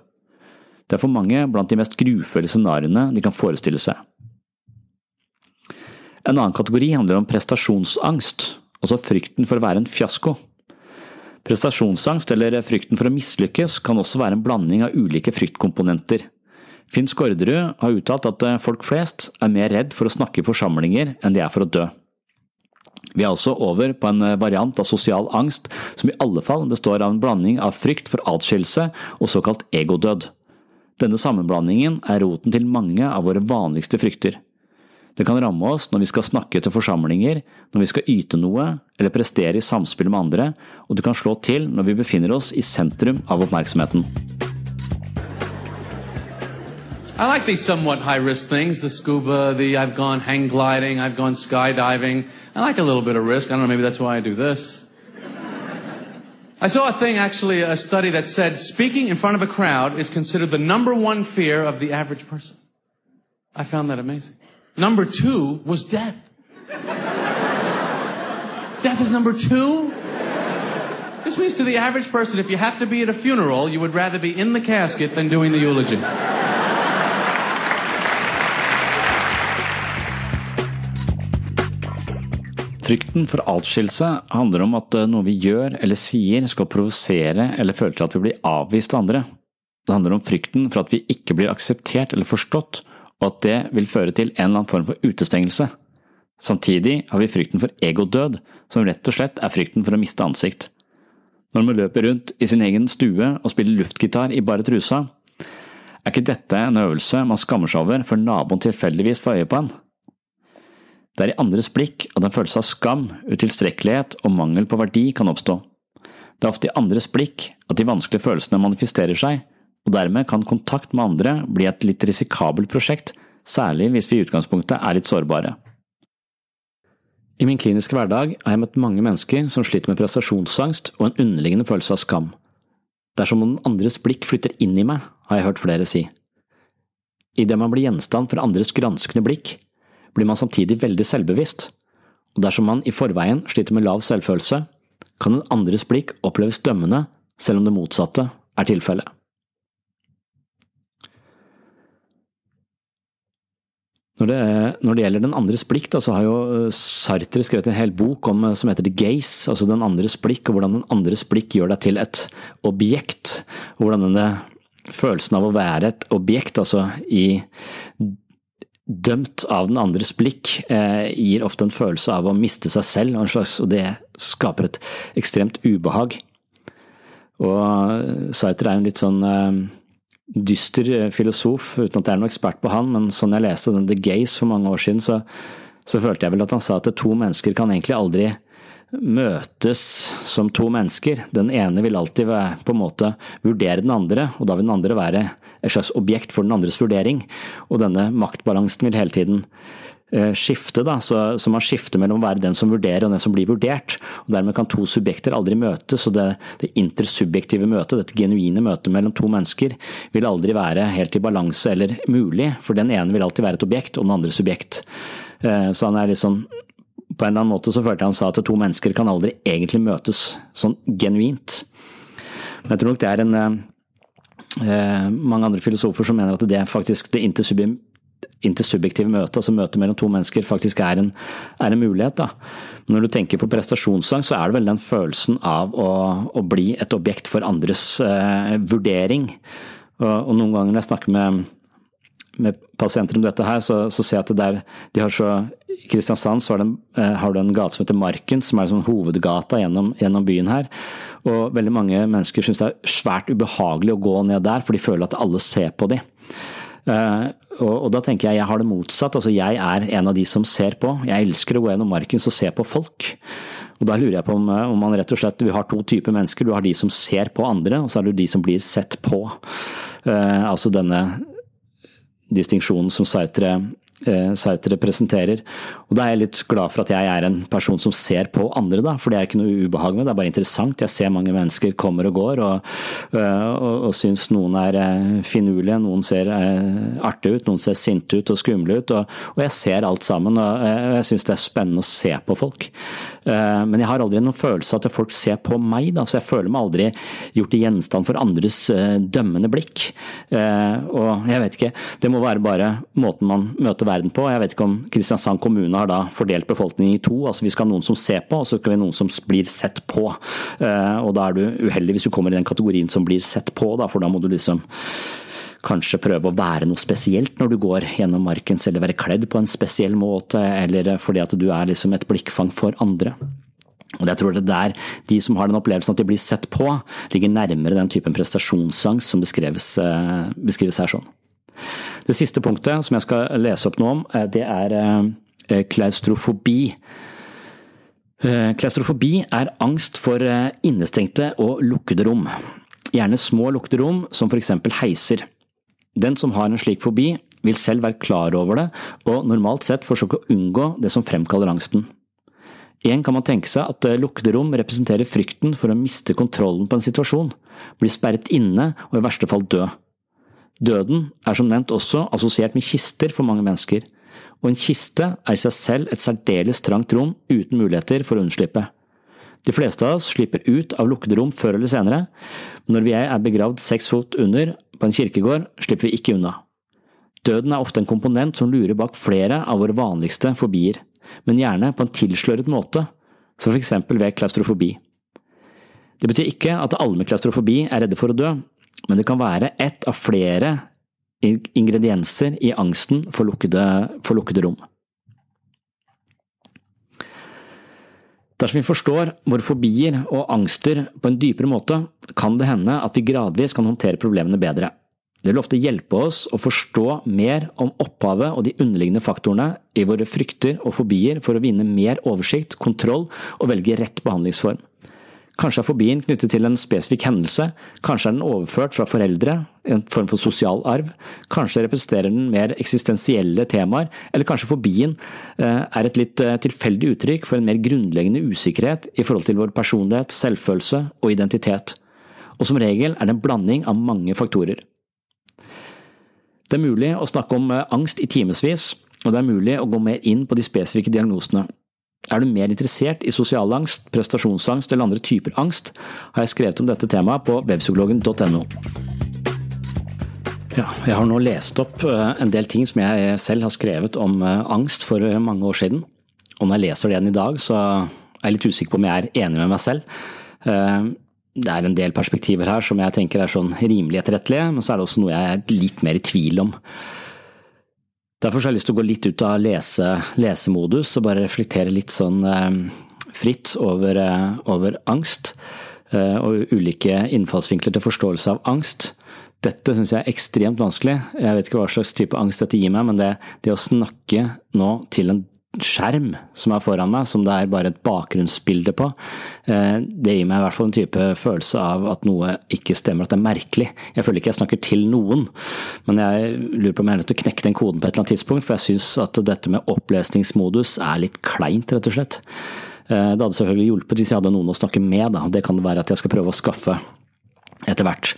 Det er for mange blant de mest grufulle scenarioene de kan forestille seg. En annen kategori handler om prestasjonsangst, altså frykten for å være en fiasko. Prestasjonsangst, eller frykten for å mislykkes, kan også være en blanding av ulike fryktkomponenter. Finn Skårderud har uttalt at eh, folk flest er mer redd for å snakke i forsamlinger enn de er for å dø. Vi er altså over på en eh, variant av sosial angst som i alle fall består av en blanding av frykt for atskillelse og såkalt egodød. Denne sammenblandingen er roten til mange av våre vanligste frykter. Det kan ramme oss når vi skal snakke til forsamlinger, når vi skal yte noe eller prestere i samspill med andre, og det kan slå til når vi befinner oss i sentrum av oppmerksomheten. I like these somewhat high risk things the scuba, the I've gone hang gliding, I've gone skydiving. I like a little bit of risk. I don't know, maybe that's why I do this. I saw a thing, actually, a study that said speaking in front of a crowd is considered the number one fear of the average person. I found that amazing. Number two was death. death is number two? This means to the average person, if you have to be at a funeral, you would rather be in the casket than doing the eulogy. Frykten for atskillelse handler om at eh, noe vi gjør eller sier skal provosere eller føle til at vi blir avvist av andre. Det handler om frykten for at vi ikke blir akseptert eller forstått, og at det vil føre til en eller annen form for utestengelse. Samtidig har vi frykten for egodød, som rett og slett er frykten for å miste ansikt. Når man løper rundt i sin egen stue og spiller luftgitar i bare trusa, er ikke dette en øvelse man skammer seg over før naboen tilfeldigvis får øye på en? Det er i andres blikk at en følelse av skam, utilstrekkelighet og mangel på verdi kan oppstå. Det er ofte i andres blikk at de vanskelige følelsene manifesterer seg, og dermed kan kontakt med andre bli et litt risikabelt prosjekt, særlig hvis vi i utgangspunktet er litt sårbare. I min kliniske hverdag har jeg møtt mange mennesker som sliter med prestasjonsangst og en underliggende følelse av skam. Det er den andres blikk flytter inn i meg, har jeg hørt flere si. Idet man blir gjenstand for andres granskende blikk, blir man samtidig veldig selvbevisst, og dersom man i forveien sliter med lav selvfølelse, kan den andres blikk oppleves dømmende selv om det motsatte er tilfellet. Når det, når det, gjelder den andres blikk, da, så har jo eh, Sartre skrevet en hel bok om, eh, som heter The Gaze, altså den andres blikk, og hvordan den andres blikk gjør deg til et objekt. og Hvordan denne følelsen av å være et objekt, altså i dømt av den andres blikk, eh, gir ofte en følelse av å miste seg selv, og, slags, og det skaper et ekstremt ubehag. Og Saiter er en litt sånn eh, dyster eh, filosof, uten at jeg er noen ekspert på han, men sånn jeg leste den The Gaze for mange år siden, så, så følte jeg vel at han sa at to mennesker kan egentlig aldri møtes som to mennesker. Den ene vil alltid på en måte vurdere den andre, og da vil den andre være et slags objekt for den andres vurdering. Og denne maktbalansen vil hele tiden eh, skifte, da, så, så, man skifter mellom å være den som vurderer og den som blir vurdert. og Dermed kan to subjekter aldri møtes, og det, det intersubjektive møtet, dette genuine møtet mellom to mennesker, vil aldri være helt i balanse eller mulig, for den ene vil alltid være et objekt, og den andre subjekt. Eh, så han er litt sånn på en eller annen måte så følte jeg han sa at to mennesker kan aldri egentlig møtes sånn genuint. Men jeg tror nok det er en eh, mange andre filosofer som mener at det faktisk det intersubjektive møtet, altså møtet mellom to mennesker, faktisk er en, er en mulighet. Da. Når du tenker på prestasjonssang, så er det vel den følelsen av å, å bli et objekt for andres eh, vurdering. Og, og, noen ganger når jeg snakker med, med pasienter om dette her, så, så ser jeg at der, de har så Kristiansand så det, eh, har du en gate som heter Marken, som er sånn hovedgata gjennom, gjennom, byen her. Og veldig mange mennesker syns det er svært ubehagelig å gå ned der, for de føler at alle ser på dem. Uh, og, og, da tenker jeg jeg har det motsatt. altså Jeg er en av de som ser på. Jeg elsker å gå gjennom marken og se på folk. Og Da lurer jeg på om, eh, om man rett og slett, vi har to typer mennesker. Du har de som ser på andre, og så er det de som blir sett på. Uh, altså denne distinksjonen som Sartre Sartre representerer. Og da er jeg litt glad for at jeg er en person som ser på andre, da, for det er ikke noe ubehag med, det er bare interessant. Jeg ser mange mennesker kommer og går, og, eh, og, og syns noen er eh, finurlige, noen ser artige ut, noen ser sinte ut og skumle ut, og, og, jeg ser alt sammen. og Jeg syns det er spennende å se på folk. Men jeg har aldri noen følelse av at folk ser på meg, da, så jeg føler meg aldri gjort til gjenstand for andres dømmende blikk. Og jeg vet ikke, det må være bare måten man møter verden på. Jeg vet ikke om Kristiansand kommune har da fordelt befolkningen i to. altså Vi skal ha noen som ser på, og så skal vi ha noen som blir sett på. Eh, og Da er du uheldig hvis du kommer i den kategorien som blir sett på, da, for da må du liksom kanskje prøve å være noe spesielt når du går gjennom markens, eller være kledd på en spesiell måte, eller fordi at du er liksom et blikkfang for andre. Og jeg tror det der De som har den opplevelsen at de blir sett på, ligger nærmere den typen prestasjonsangst som beskrives, eh, beskrives her sånn. Det siste punktet som jeg skal lese opp noe om, det er klaustrofobi. Klaustrofobi er angst for innestengte og lukkede rom. Gjerne små lukkede rom, som eksempel heiser. Den som har en slik fobi, vil selv være klar over det, og normalt sett forsøke å unngå det som fremkaller angsten. Igjen kan man tenke seg at lukkede rom representerer frykten for å miste kontrollen på en situasjon, bli sperret inne og i verste fall dø. Døden er som nevnt også assosiert med kister for mange mennesker, og en kiste er i seg selv et særdeles trangt rom uten muligheter for å unnslippe. De fleste av oss slipper ut av lukkede rom før eller senere, men når vi er begravd seks fot under på en kirkegård, slipper vi ikke unna. Døden er ofte en komponent som lurer bak flere av våre vanligste fobier, men gjerne på en tilsløret måte, som for eksempel ved klaustrofobi. Det betyr ikke at alle med klaustrofobi er redde for å dø, men det kan være ett av flere ingredienser i angsten for lukkede, for lukkede rom. Dersom vi forstår våre fobier og angster på en dypere måte, kan det hende at vi gradvis kan håndtere problemene bedre. Det vil ofte hjelpe oss å forstå mer om opphavet og de underliggende faktorene i våre frykter og fobier for å vinne mer oversikt, kontroll og velge rett behandlingsform. Kanskje er fobien knyttet til en spesifikk hendelse, kanskje er den overført fra foreldre, en form for sosial arv, kanskje representerer den mer eksistensielle temaer, eller kanskje fobien eh, er et litt eh, tilfeldig uttrykk for en mer grunnleggende usikkerhet i forhold til vår personlighet, selvfølelse og identitet. Og som regel er det en blanding av mange faktorer. Det er mulig å snakke om eh, angst i timevis, og det er mulig å gå mer inn på de spesifikke diagnosene. Er du mer interessert i sosial angst, prestasjonsangst eller andre typer angst, har jeg skrevet om dette temaet på webpsykologen.no. Ja, jeg har nå lest opp eh, en del ting som jeg selv har skrevet om eh, angst for mange år siden. Og når jeg leser det igjen i dag, så er jeg litt usikker på om jeg er enig med meg selv det er en del perspektiver her som jeg tenker er sånn rimelig etterrettelige, men så er det også noe jeg er litt mer i tvil om. Derfor har jeg lyst til å gå litt ut av lese, lesemodus og bare reflektere litt sånn eh, fritt over, eh, over angst eh, og ulike innfallsvinkler til forståelse av angst. Dette syns jeg er ekstremt vanskelig. Jeg vet ikke hva slags type angst dette gir meg, men det, det å snakke nå til en skjerm som er foran meg, som det er bare et bakgrunnsbilde på, eh, det gir meg i hvert fall en type følelse av at noe ikke stemmer, at det er merkelig. Jeg føler ikke jeg snakker til noen, men jeg lurer på om jeg er nødt til å knekke den koden på et eller annet tidspunkt, for jeg syns at dette med opplesningsmodus er litt kleint, rett og slett. Eh, det hadde selvfølgelig hjulpet hvis jeg hadde noen å snakke med, da. Det kan være at jeg skal prøve å skaffe etter hvert.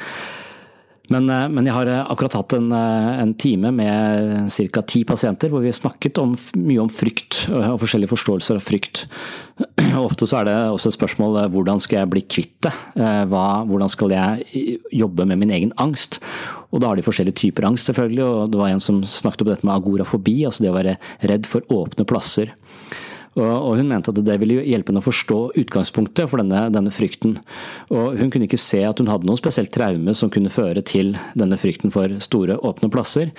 Men, eh, men, jeg har eh, akkurat hatt en, eh, en time med ca. ti pasienter hvor vi snakket om, mye om frykt og forskjellige forståelser av frykt. Ofte så er det også et spørsmål hvordan skal jeg bli kvitt det? Hvordan skal jeg jobbe med min egen angst? Og da har de forskjellige typer angst, selvfølgelig. Og det var en som snakket om dette med agorafobi, altså det å være redd for åpne plasser. Og hun mente at det ville hjelpe henne å forstå utgangspunktet for denne, denne, frykten. Og hun kunne ikke se at hun hadde noe spesielt traume som kunne føre til denne frykten for store, åpne plasser.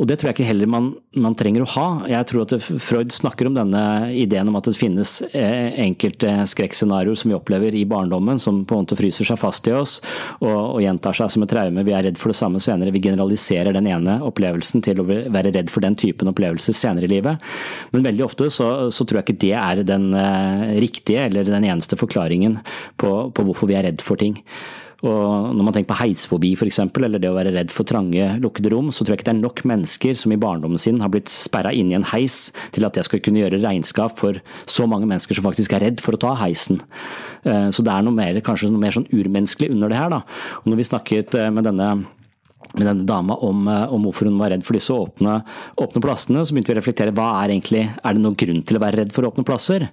Og det tror jeg ikke heller man, man, trenger å ha. Jeg tror at Freud snakker om denne ideen om at det finnes eh, enkelte skrekkscenarioer som vi opplever i barndommen, som på en måte fryser seg fast i oss og, og, gjentar seg som et traume. Vi er redd for det samme senere. Vi generaliserer den ene opplevelsen til å være redd for den typen opplevelser senere i livet. Men veldig ofte så, så tror jeg ikke det er den uh, riktige eller den eneste forklaringen på, på hvorfor vi er redd for ting. Og når man tenker på heisfobi f.eks., eller det å være redd for trange, lukkede rom, så tror jeg ikke det er nok mennesker som i barndommen sin har blitt sperra inne i en heis til at jeg skal kunne gjøre regnskap for så mange mennesker som faktisk er redd for å ta heisen. Eh, så det er noe mer, kanskje noe mer sånn urmenneskelig under det her. da. Og når vi snakket eh, med denne med denne dama om, eh, om, hvorfor hun var redd for disse åpne, åpne, plassene, så begynte vi å reflektere hva er egentlig, er det noen grunn til å være redd for åpne plasser?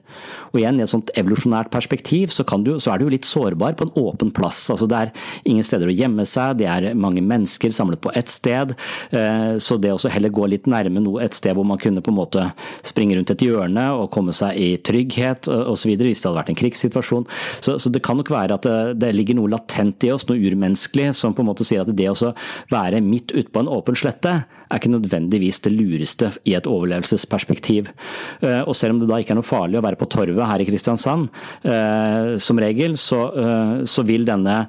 Og igjen, i et sånt evolusjonært perspektiv, så, du, så, er du jo litt sårbar på en åpen plass. Altså Det er ingen steder å gjemme seg, det er mange mennesker samlet på ett sted. Eh, så det å heller gå litt nærme noe, et sted hvor man kunne på en måte springe rundt et hjørne og komme seg i trygghet osv., hvis det hadde vært en krigssituasjon. Så, så det kan nok være at det, det ligger noe latent i oss, noe urmenneskelig, som på en måte sier at det også være midt ute på en åpen slette er ikke nødvendigvis det lureste i et overlevelsesperspektiv. Eh, og selv om det da ikke er noe farlig å være på Torvet her i Kristiansand, eh, som regel, så, eh, så vil denne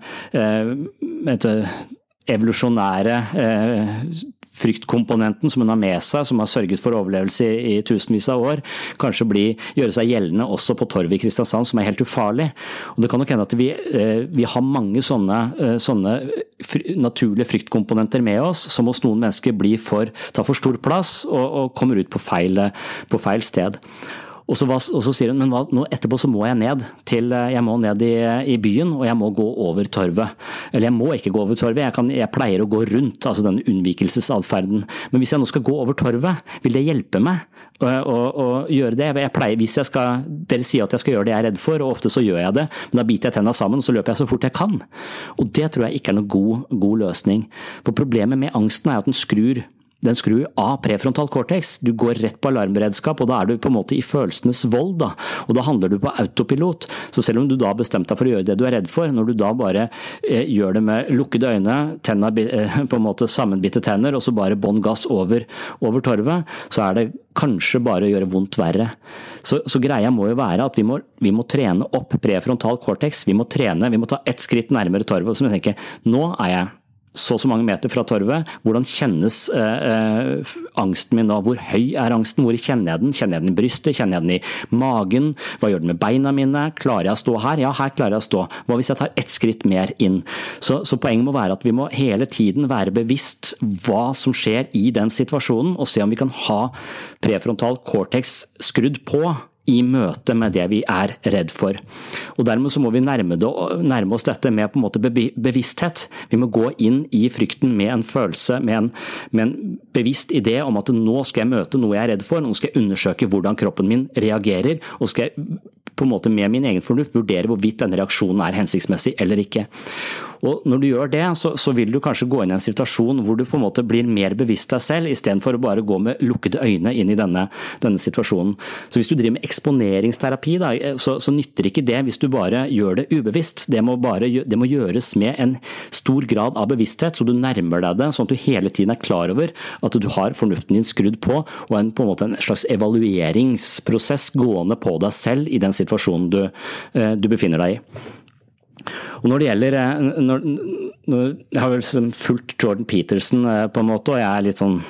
evolusjonære fryktkomponenten som hun har med seg, som har sørget for overlevelse i, tusenvis av år, kanskje bli, gjøre seg gjeldende også på torvet i Kristiansand, som er helt ufarlig. Og Det kan nok hende at vi, eh, vi har mange sånne, eh, sånne naturlige fryktkomponenter med oss, som hos noen mennesker blir for, tar for stor plass og, og kommer ut på feil, på feil sted. Og så, og så, sier hun men hva, nå, etterpå så må jeg ned til, eh, jeg må ned i, i, byen og jeg må gå over torvet. Eller jeg må ikke gå over torvet, jeg, kan, jeg pleier å gå rundt, altså denne unnvikelsesatferden. Men hvis jeg nå skal gå over torvet, vil det hjelpe meg å, å, å gjøre det? Jeg pleier, hvis jeg skal, Dere sier at jeg skal gjøre det jeg er redd for, og ofte så gjør jeg det, men da biter jeg tenna sammen og så løper jeg så fort jeg kan. Og det tror jeg ikke er noen god, god løsning. For problemet med angsten er at den skrur den skrur av prefrontal cortex. Du går rett på alarmberedskap, og da er du på en måte i følelsenes vold. Da. Og da handler du på autopilot. Så selv om du da har bestemt deg for å gjøre det du er redd for, når du da bare eh, gjør det med lukkede øyne, tenna, eh, på en måte sammenbitte tenner, og så bare bånn gass over, over, torvet, så er det kanskje bare å gjøre vondt verre. Så, så greia må jo være at vi må, vi må, trene opp prefrontal cortex. Vi må trene, vi må ta ett skritt nærmere torvet. Så vi tenker nå er jeg så og så mange meter fra torvet. Hvordan kjennes eh, eh, angsten min da? Hvor høy er angsten? Hvor kjenner jeg den? Kjenner jeg den i brystet? Kjenner jeg den i magen? Hva gjør den med beina mine? Klarer jeg å stå her? Ja, her klarer jeg å stå. Hva hvis jeg tar ett skritt mer inn? Så, så poenget må være at vi må hele tiden være bevisst hva som skjer i den situasjonen, og se om vi kan ha prefrontal cortex skrudd på i møte med det vi er redd for. Og Dermed så må vi nærme, det, nærme oss dette med på en måte bevissthet. Vi må gå inn i frykten med en følelse, med en, med en, bevisst idé om at nå skal jeg møte noe jeg er redd for, nå skal jeg undersøke hvordan kroppen min reagerer, og skal jeg på en måte med min egen fornuft vurdere hvorvidt denne reaksjonen er hensiktsmessig eller ikke. Og Når du gjør det, så, så, vil du kanskje gå inn i en situasjon hvor du på en måte blir mer bevisst deg selv, istedenfor å bare gå med lukkede øyne inn i denne, denne situasjonen. Så Hvis du driver med eksponeringsterapi, da, så, så, nytter ikke det hvis du bare gjør det ubevisst. Det må, bare, det må gjøres med en stor grad av bevissthet, så du nærmer deg det, sånn at du hele tiden er klar over at du har fornuften din skrudd på, og en, på en, måte en slags evalueringsprosess gående på deg selv i den situasjonen du, eh, du befinner deg i. Og når det gjelder eh, når, når, Jeg har vel liksom fulgt Jordan Peterson eh, på en måte, og jeg er litt sånn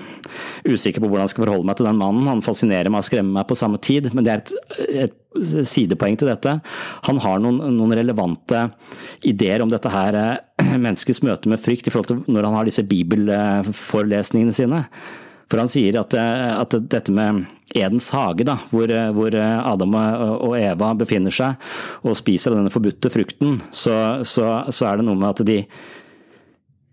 usikker på hvordan jeg skal forholde meg til den mannen. Han fascinerer meg og skremmer meg på samme tid, men det er et, et sidepoeng til dette. Han har noen, noen, relevante ideer om dette her eh, menneskets møte med frykt i forhold til når han har disse bibelforelesningene sine. For han sier at, at dette med Edens hage, da, hvor, hvor, Adam og Eva befinner seg og spiser denne forbudte frukten, så, så, så er det noe med at de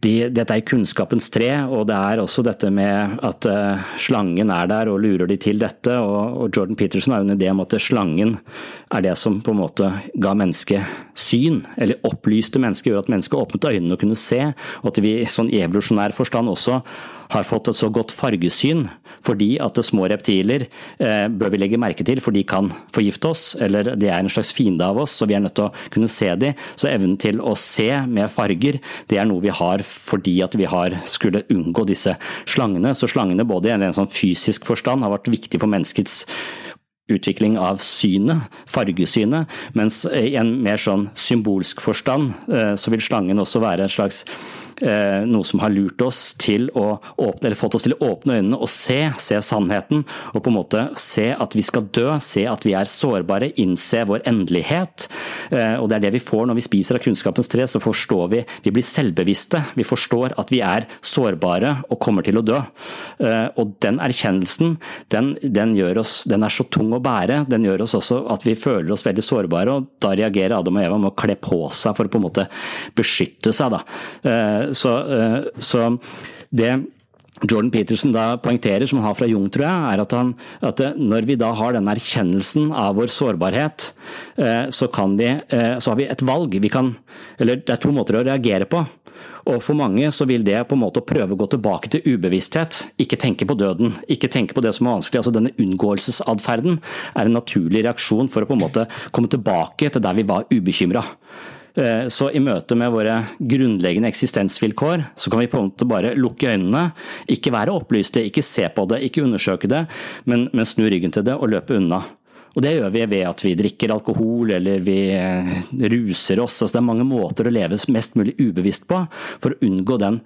de, dette er kunnskapens tre, og det er også dette med at uh, slangen er der og lurer de til dette. Og, og Jordan Peterson har jo en idé om at slangen er det som på en måte ga mennesket syn, eller opplyste mennesket, gjør at mennesket åpnet øynene og kunne se, og at vi sånn i evolusjonær forstand også har fått et så godt fargesyn fordi at små reptiler eh, bør vi legge merke til, for de kan forgifte oss, eller de er en slags fiende av oss, så vi er nødt til å kunne se dem. Så evnen til å se med farger, det er noe vi har fordi at vi har skulle unngå disse slangene. Så slangene både i en sånn fysisk forstand har vært viktig for menneskets utvikling av synet, fargesynet, mens i en mer sånn symbolsk forstand eh, så vil slangen også være en slags noe som har lurt oss til å åpne, eller fått oss til å åpne øynene og se, se sannheten. Og på en måte se at vi skal dø, se at vi er sårbare, innse vår endelighet. Eh, og det er det vi får når vi spiser av kunnskapens tre, så forstår vi Vi blir selvbevisste. Vi forstår at vi er sårbare og kommer til å dø. Eh, og den erkjennelsen, den, den, oss, den er så tung å bære. Den gjør oss også at vi føler oss veldig sårbare, og da reagerer Adam og Eva med å kle på seg for å på en måte beskytte seg. da så, eh, så det Jordan Peterson da poengterer, som han har fra Jung, tror jeg, er at, han, at, når vi da har den erkjennelsen av vår sårbarhet, eh, så, vi, eh, så har vi et valg. Vi kan, eller det er to måter å reagere på. Og For mange så vil det på en måte prøve å gå tilbake til ubevissthet, ikke tenke på døden, ikke tenke på det som er vanskelig. altså Denne unngåelsesatferden er en naturlig reaksjon for å på en måte komme tilbake til der vi var ubekymra. Eh, så i møte med våre grunnleggende eksistensvilkår, så kan vi på en måte bare lukke øynene, ikke være opplyste, ikke se på det, ikke undersøke det, men, men snu ryggen til det og løpe unna. Og det gjør vi ved at vi drikker alkohol eller vi eh, ruser oss. Altså det er mange måter å leve mest mulig ubevisst på for å unngå den,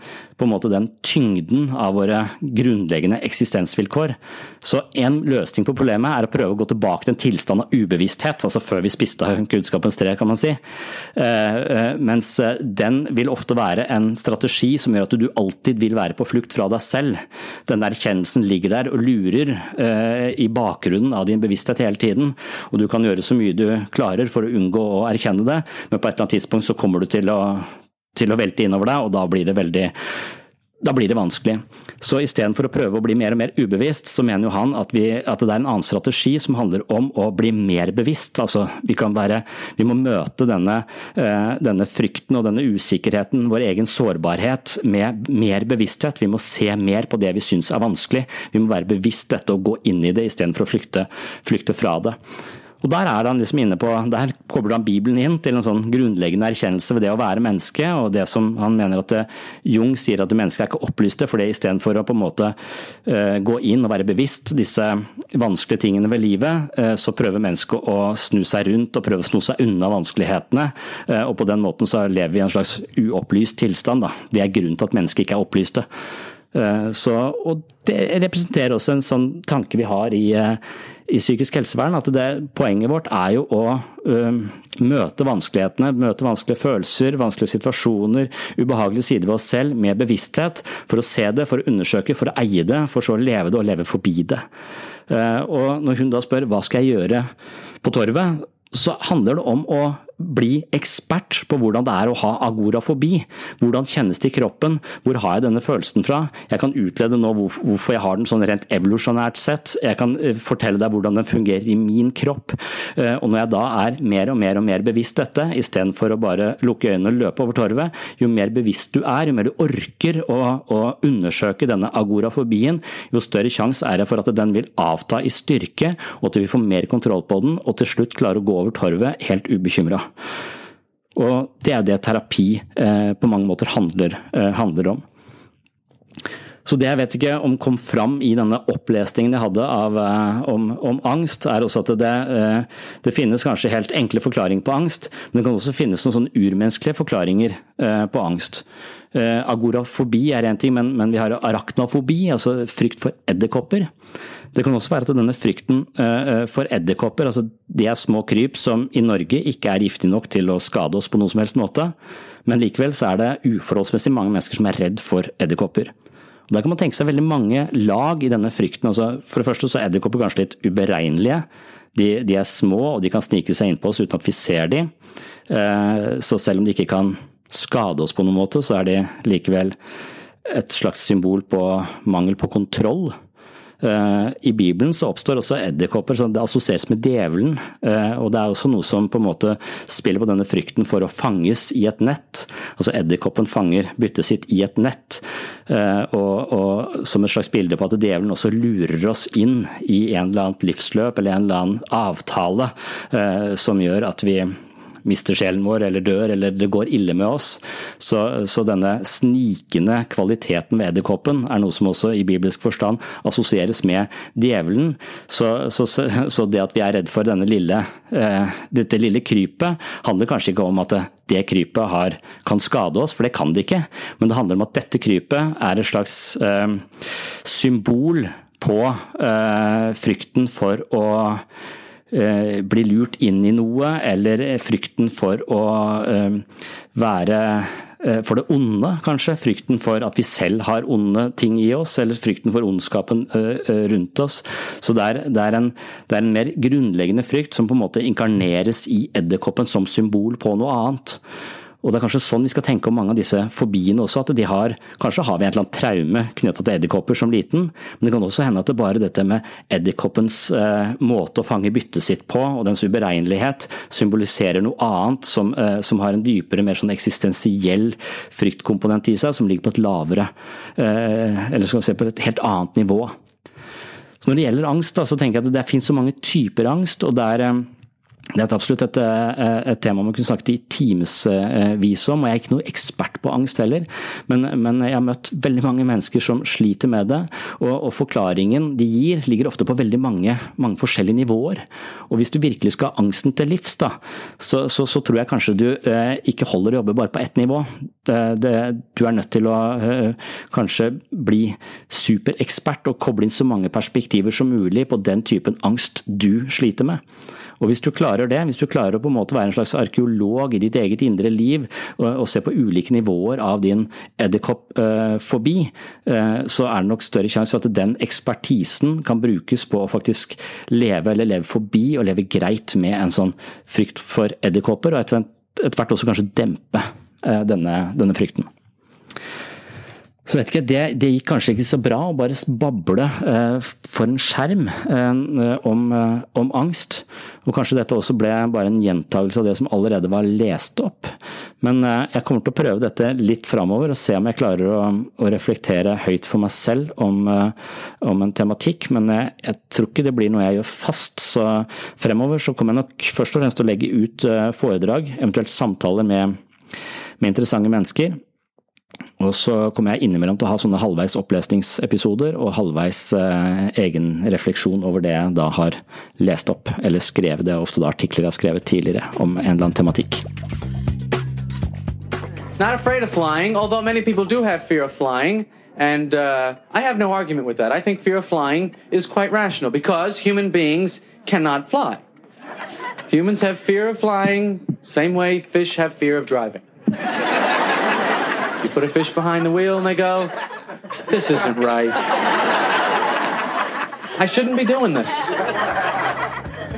måte den tyngden av våre grunnleggende eksistensvilkår. Så en løsning på problemet er å prøve å gå tilbake til en tilstand av ubevissthet, altså før vi spiste kunnskapens tre, kan man si. Eh, eh, mens den vil ofte være en strategi som gjør at du alltid vil være på flukt fra deg selv. Den erkjennelsen ligger der og lurer i bakgrunnen av din bevissthet hele tiden verden. Og du kan gjøre så mye du klarer for å unngå å erkjenne det, men på et eller annet tidspunkt så kommer du til å, til å velte innover deg, og da blir det veldig da blir det vanskelig. Så istedenfor å prøve å bli mer og mer ubevisst, så mener jo han at, vi, at, det er en annen strategi som handler om å bli mer bevisst. Altså, vi, være, vi må møte denne, uh, denne, frykten og denne usikkerheten, vår egen sårbarhet, med mer bevissthet. Vi må se mer på det vi syns er vanskelig. Vi må være bevisst dette og gå inn i det istedenfor å flykte, flykte fra det. Og Der er han liksom inne på, der kobler han Bibelen inn til en sånn grunnleggende erkjennelse ved det å være menneske, og det som han mener at eh, Jung sier at mennesket er ikke opplyste, for det istedenfor å på en måte uh, gå inn og være bevisst disse vanskelige tingene ved livet, uh, så prøver mennesket å snu seg rundt og prøve å sno seg unna vanskelighetene, og på den måten så lever vi i en slags uopplyst tilstand. Da. Det er grunnen til at mennesket ikke er opplyste. Så, og det representerer også en sånn tanke vi har i, i psykisk helsevern at det, poenget vårt er jo å møte vanskelighetene, møte vanskelige følelser, vanskelige situasjoner, ubehagelige sider ved oss selv med bevissthet, for å se det, for å undersøke, for å eie det, for så å leve det og leve forbi det. Og når hun da spør hva skal jeg gjøre på torvet, så handler det om å bli ekspert på hvordan det er å ha agorafobi. Hvordan kjennes det i kroppen, hvor har jeg denne følelsen fra? Jeg kan utlede nå hvorfor jeg har den sånn rent evolusjonært sett. Jeg kan eh, fortelle deg hvordan den fungerer i min kropp. Eh, og når jeg da er mer og mer og mer bevisst dette, istedenfor å bare lukke øynene og løpe over torvet, jo mer bevisst du er, jo mer du orker å, å undersøke denne agorafobien, jo større sjanse er det for at den vil avta i styrke, og at vi får mer kontroll på den, og til slutt klare å gå over torvet helt ubekymra. Og det er det terapi eh, på mange måter handler, eh, handler, om. Så det jeg vet ikke om kom fram i denne opplesningen jeg hadde av, eh, om, om, angst, er også at det, eh, det, finnes kanskje helt enkle forklaringer på angst, men det kan også finnes noen sånn urmenneskelige forklaringer eh, på angst. Eh, agorafobi er én ting, men, men, vi har arachnofobi, altså frykt for edderkopper. Det kan også være at denne frykten eh, eh, for edderkopper, altså de er små kryp som i Norge ikke er giftige nok til å skade oss på noen som helst måte, men likevel så er det uforholdsmessig mange mennesker som er redd for edderkopper. Da kan man tenke seg veldig mange lag i denne frykten. Altså, for det første så er edderkopper kanskje litt uberegnelige. De, de, er små og de kan snike seg innpå oss uten at vi ser dem. Eh, så selv om de ikke kan skade oss på noen måte, så er de likevel et slags symbol på mangel på kontroll. Eh, I Bibelen så oppstår også edderkopper, så det assosieres med djevelen. Eh, og det er også noe som på en måte spiller på denne frykten for å fanges i et nett. Altså edderkoppen fanger byttet sitt i et nett. Eh, og, og, som et slags bilde på at djevelen også lurer oss inn i en eller annet livsløp eller en eller annen avtale som gjør at vi mister sjelen vår eller dør eller det går ille med oss. Så, så denne snikende kvaliteten ved edderkoppen er noe som også i bibelsk forstand assosieres med djevelen. Så, så, så det at vi er redd for denne lille, eh, dette lille krypet, handler kanskje ikke om at det, det krypet har, kan skade oss, for det kan det ikke. Men det handler om at dette krypet er et slags eh, symbol på eh, frykten for å bli lurt inn i noe, eller frykten for å eh, være eh, for det onde, kanskje. Frykten for at vi selv har onde ting i oss, eller frykten for ondskapen rundt oss. Så det er, det er, en, det er en, mer grunnleggende frykt som på en måte inkarneres i edderkoppen som symbol på noe annet. Og det er kanskje sånn vi skal tenke om mange av disse fobiene også, at de har Kanskje har vi en eller annen traume knytta til edderkopper som liten, men det kan også hende at det bare dette med edderkoppens eh, måte å fange byttet sitt på, og dens uberegnelighet, symboliserer noe annet som, eh, som har en dypere, mer sånn eksistensiell fryktkomponent i seg, som ligger på et lavere eh, Eller skal vi se på et helt annet nivå. Så Når det gjelder angst, da, så tenker jeg at det, det finnes så mange typer angst, og det er Det er absolutt et, eh, et, tema man kunne snakket i timevis om, og jeg er ikke noe ekspert på angst heller, men, men, jeg har møtt veldig mange mennesker som sliter med det, og, og forklaringen de gir ligger ofte på veldig mange, mange, forskjellige nivåer. Og hvis du virkelig skal ha angsten til livs, da, så, så, så tror jeg kanskje du eh, ikke holder å jobbe bare på ett nivå. Det, det, du er nødt til å eh, kanskje bli superekspert og koble inn så mange perspektiver som mulig på den typen angst du sliter med. Og hvis du klarer det, hvis du klarer å på en måte være en slags arkeolog i ditt eget indre liv og, og se på ulike nivåer av din edderkoppfobi, uh, så er det nok større sjanse for at den ekspertisen kan brukes på å faktisk leve eller leve forbi og leve greit med en sånn frykt for edderkopper, og etter hvert også kanskje dempe uh, denne, denne frykten. Så vet ikke, det, det, gikk kanskje ikke så bra å bare bable eh, for en skjerm eh, om, eh, om, angst. Og kanskje dette også ble bare en gjentagelse av det som allerede var lest opp. Men eh, jeg kommer til å prøve dette litt framover og se om jeg klarer å, å reflektere høyt for meg selv om, eh, om en tematikk. Men jeg, jeg, tror ikke det blir noe jeg gjør fast. Så fremover så kommer jeg nok først og fremst til å legge ut eh, foredrag, eventuelt samtaler med, med interessante mennesker. Og så kommer jeg innimellom til å ha sånne halvveis opplesningsepisoder og halvveis eh, egen refleksjon over det jeg da har lest opp, eller skrevet. Det er ofte da artikler jeg har skrevet tidligere om en eller annen tematikk. Not afraid of flying, although many people do have fear of flying. And uh, I have no argument with that. I think fear of flying is quite rational because human beings cannot fly. Humans have fear of flying, same way fish have fear of driving. You put a fish behind the wheel and they go, This isn't right. I shouldn't be doing this.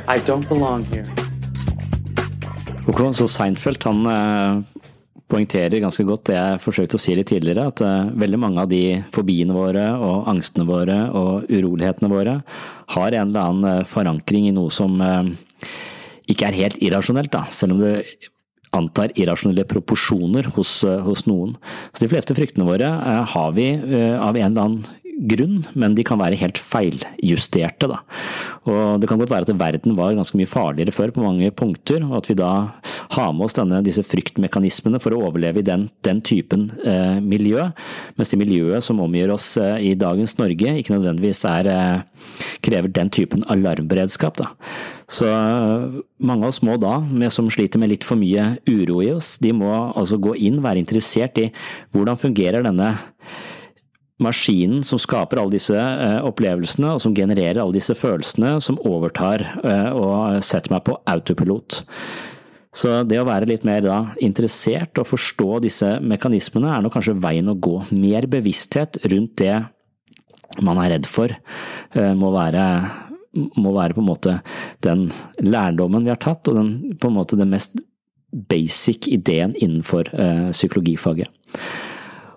I don't belong here. Hvordan så Seinfeld han eh, poengterer ganske godt det jeg forsøkte å si litt tidligere, at eh, veldig mange av de fobiene våre og angstene våre og urolighetene våre har en eller annen eh, forankring i noe som ikke er helt irrasjonelt, da. Selv om det antar irrasjonelle proporsjoner hos, eh, hos, noen. Så De fleste fryktene våre eh, har vi eh, av en eller annen grunn, men de kan være helt feiljusterte. Da. Og Det kan godt være at verden var ganske mye farligere før på mange punkter, og at vi da har med oss denne, disse fryktmekanismene for å overleve i den, den typen eh, miljø, mens det miljøet som omgir oss eh, i dagens Norge ikke nødvendigvis er, eh, krever den typen alarmberedskap. Da. Så mange av oss må da, som sliter med litt for mye uro i oss, de må altså gå inn, være interessert i hvordan fungerer denne maskinen som skaper alle disse eh, opplevelsene, og som genererer alle disse følelsene, som overtar eh, og setter meg på autopilot. Så det å være litt mer da interessert og forstå disse mekanismene er nok kanskje veien å gå. Mer bevissthet rundt det man er redd for, eh, må være må være på en måte den lærdommen vi har tatt, og den, på en måte den mest basic ideen innenfor psykologifaget.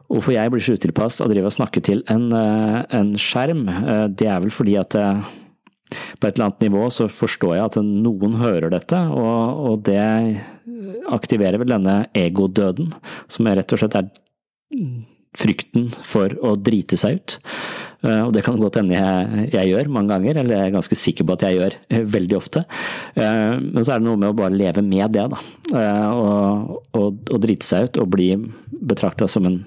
Hvorfor jeg blir så utilpass av å og snakke til en, uh, en skjerm, uh, det er vel fordi at på et eller annet nivå så forstår jeg at noen hører dette, og, og det aktiverer vel denne egodøden, som rett og slett er frykten for å drite seg ut. Eh, og det kan godt hende jeg, jeg, gjør mange ganger, eller jeg er ganske sikker på at jeg gjør eh, veldig ofte. Eh, men så er det noe med å bare leve med det, da. Og, og, og drite seg ut og bli betrakta som en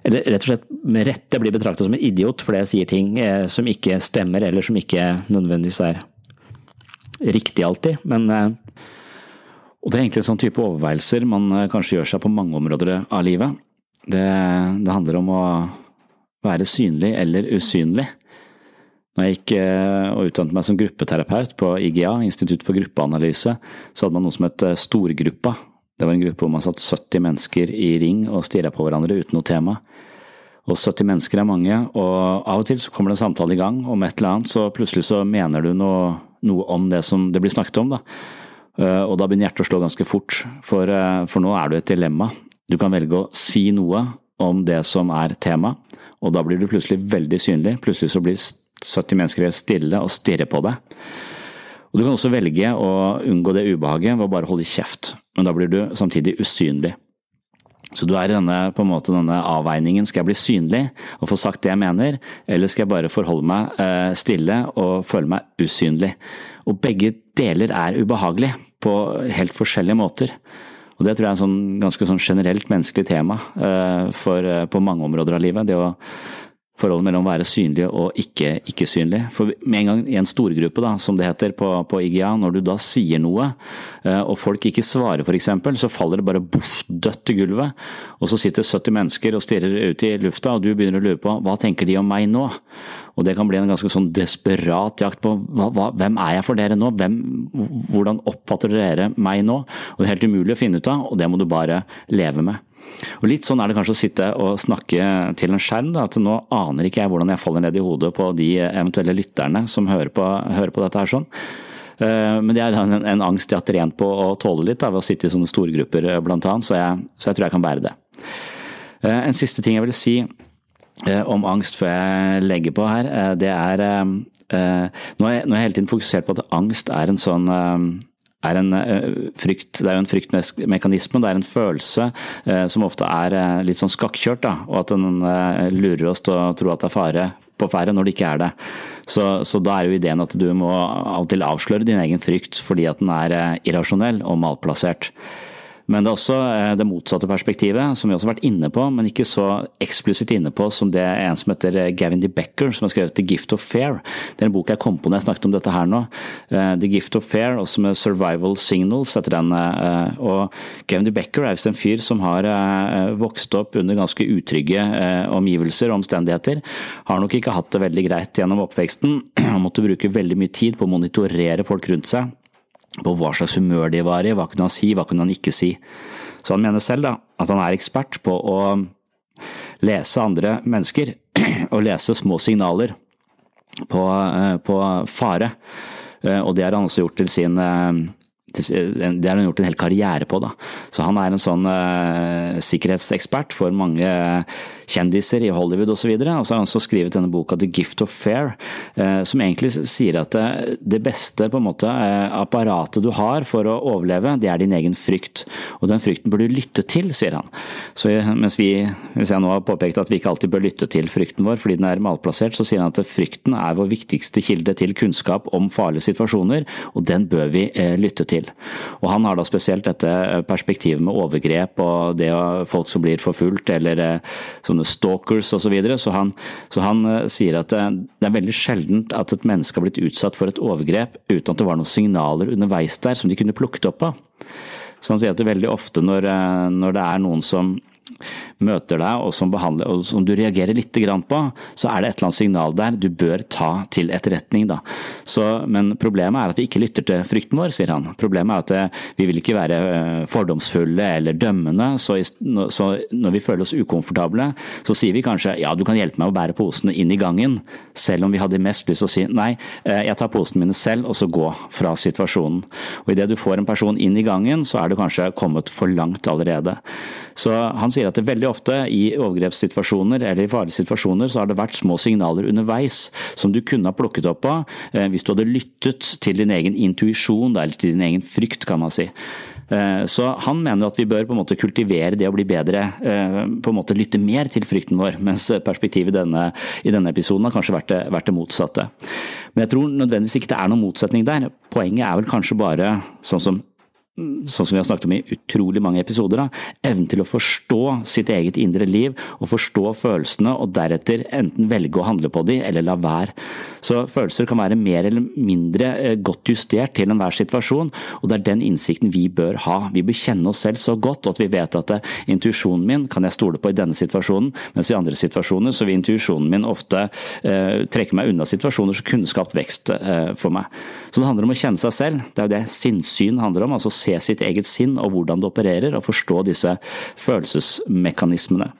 eller rett og slett med rette bli betrakta som en idiot fordi jeg sier ting som ikke stemmer, eller som ikke nødvendigvis er riktig alltid. Men Og det er egentlig en sånn type overveielser man kanskje gjør seg på mange områder av livet. Det, det handler om å være synlig eller usynlig. Når jeg gikk eh, og utdannet meg som gruppeterapeut på IGA, Institutt for gruppeanalyse, så hadde man noe som het eh, storgruppa. Det var en gruppe hvor man satt 70 mennesker i ring og stirra på hverandre uten noe tema. Og 70 mennesker er mange, og av og til så kommer det en samtale i gang om et eller annet, så plutselig så mener du noe, noe om det som det blir snakket om, da. Eh, og da begynner hjertet å slå ganske fort, for, for nå er du i et dilemma. Du kan velge å si noe om det som er tema, og da blir du plutselig veldig synlig. Plutselig så blir 70 mennesker stille og stirrer på deg. Og Du kan også velge å unngå det ubehaget ved å bare holde kjeft, men da blir du samtidig usynlig. Så du er i denne, på en måte, denne avveiningen. Skal jeg bli synlig og få sagt det jeg mener, eller skal jeg bare forholde meg eh, stille og føle meg usynlig? Og begge deler er ubehagelig på helt forskjellige måter. Og Det tror jeg er et sånn, ganske sånn generelt menneskelig tema eh, for, eh, på mange områder av livet. Det å forholdet mellom å være synlig og ikke ikke-synlig. For med en gang i en storgruppe, da, som det heter på, på IGA, når du da sier noe, eh, og folk ikke svarer f.eks., så faller det bare boff, dødt til gulvet. Og så sitter 70 mennesker og stirrer ut i lufta, og du begynner å lure på hva tenker de om meg nå? Og det kan bli en ganske sånn desperat jakt på hva, hva, hvem er jeg for dere nå? Hvem, hvordan oppfatter dere meg nå? Og det er helt umulig å finne ut av, og det må du bare leve med. Og Litt sånn er det kanskje å sitte og snakke til en skjerm. Da, at Nå aner ikke jeg hvordan jeg faller ned i hodet på de eventuelle lytterne som hører på, hører på dette her sånn. Eh, men det er en, en angst jeg har trent på å tåle litt da, ved å sitte i sånne storgrupper bl.a., blant annet, så så jeg tror jeg kan bære det. Eh, en siste ting jeg vil si om angst før jeg legger på her, det er Nå har jeg, nå har jeg hele tiden fokusert på at angst er en sånn er en frykt, det er jo en fryktmekanisme, det er en følelse eh, som ofte er litt sånn skakkjørt. Da, og at den lurer oss til å tro at det er fare på ferde når det ikke er det. Så, så, da er jo ideen at du må av og til avsløre din egen frykt fordi at den er irrasjonell og malplassert. Men det er også eh, det motsatte perspektivet, som vi også har vært inne på, men ikke så eksplisitt inne på som det er en som heter eh, Gavin DeBecker, som har skrevet The Gift of Fair. Det er en bok jeg kom på når jeg snakket om dette her nå. Eh, The Gift of Fair, også med Survival Signals etter den. Og Gavin DeBecker er visst en fyr som har vokst opp under ganske utrygge omgivelser og omstendigheter. Har nok ikke hatt det veldig greit gjennom oppveksten. Han måtte bruke veldig mye tid på å monitorere folk rundt seg på hva slags humør de var i, hva kunne han si, hva kunne han ikke si. Så han mener selv da, at han er ekspert på å lese andre mennesker, og lese små signaler på, eh, på fare. Eh, og det har han også gjort til sin eh, det har han gjort en hel karriere på. da. Så Han er en sånn uh, sikkerhetsekspert for mange kjendiser i Hollywood osv. Og, så og så har han også skrevet denne boka The Gift of Fair, uh, som egentlig sier at eh, det beste på en måte uh, apparatet du har for å overleve, det er din egen frykt. Og den frykten bør du lytte til, sier han. Så mens vi, hvis jeg nå har påpekt at vi ikke alltid bør lytte til frykten vår fordi den er malplassert, så sier han at frykten er vår viktigste kilde til kunnskap om farlige situasjoner, og den bør vi lytte til til. Og Han har da spesielt dette perspektivet med overgrep og det folk som blir forfulgt, eller eh, sånne stalkers osv. Så, videre. så, han, så han eh, sier at det, er veldig sjeldent at et menneske har blitt utsatt for et overgrep uten at det var noen signaler underveis der som de kunne plukket opp av. Så han sier at det veldig ofte når, eh, når det er noen som møter deg og som, behandler, og som du reagerer litt på, så er det et eller annet signal der du bør ta til etterretning. Da. Så, men problemet er at vi ikke lytter til frykten vår, sier han. Problemet er at eh, vi vil ikke være eh, fordomsfulle eller dømmende, så, så når vi føler oss ukomfortable, så sier vi kanskje ja, du kan hjelpe meg å bære posene inn i gangen, selv om vi hadde mest lyst til å si nei, eh, jeg tar posene mine selv, og så gå fra situasjonen. Og Idet du får en person inn i gangen, så er du kanskje kommet for langt allerede. Så han sier at det veldig ofte i overgrepssituasjoner eller i farlige situasjoner så har det vært små signaler underveis som du kunne ha plukket opp av eh, hvis du hadde lyttet til din egen intuisjon, eller til din egen frykt, kan man si. Eh, så han mener at vi bør på en måte kultivere det å bli bedre, eh, på en måte lytte mer til frykten vår, mens perspektivet denne, i denne episoden har kanskje vært det, vært det, motsatte. Men jeg tror nødvendigvis ikke det er noen motsetning der. Poenget er vel kanskje bare, sånn som sånn som vi har snakket om i utrolig mange episoder, da, evnen til å forstå sitt eget indre liv og forstå følelsene, og deretter enten velge å handle på de eller la være. Så følelser kan være mer eller mindre eh, godt justert til enhver situasjon, og det er den innsikten vi bør ha. Vi bør kjenne oss selv så godt at vi vet at eh, intuisjonen min kan jeg stole på i denne situasjonen, mens i andre situasjoner så vil intuisjonen min ofte eh, trekke meg unna situasjoner som kunne skapt vekst eh, for meg. Så det handler om å kjenne seg selv, det er jo det sinnssyn handler om. altså se sitt eget sinn og hvordan det opererer, og forstå disse følelsesmekanismene.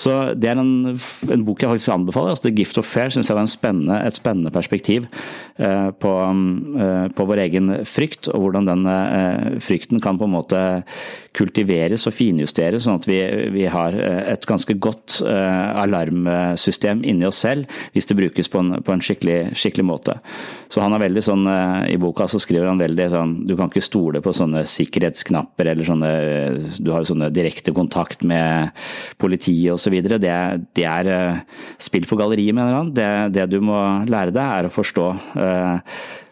Så det er en, en bok jeg faktisk anbefaler. altså The Gift of Fair syns jeg var spennende, et spennende perspektiv eh, på, eh, på, vår egen frykt, og hvordan den eh, frykten kan på en måte kultiveres og finjusteres, sånn at vi, vi har eh, et ganske godt eh, alarmsystem inni oss selv, hvis det brukes på en, på en skikkelig, skikkelig, måte. Så han er veldig sånn, I boka så skriver han veldig sånn Du kan ikke stole på sånne sikkerhetsknapper eller sånne Du har sånne direkte kontakt med politiet osv. Det, det er spill for galleriet, mener han. Det, det du må lære deg, er å forstå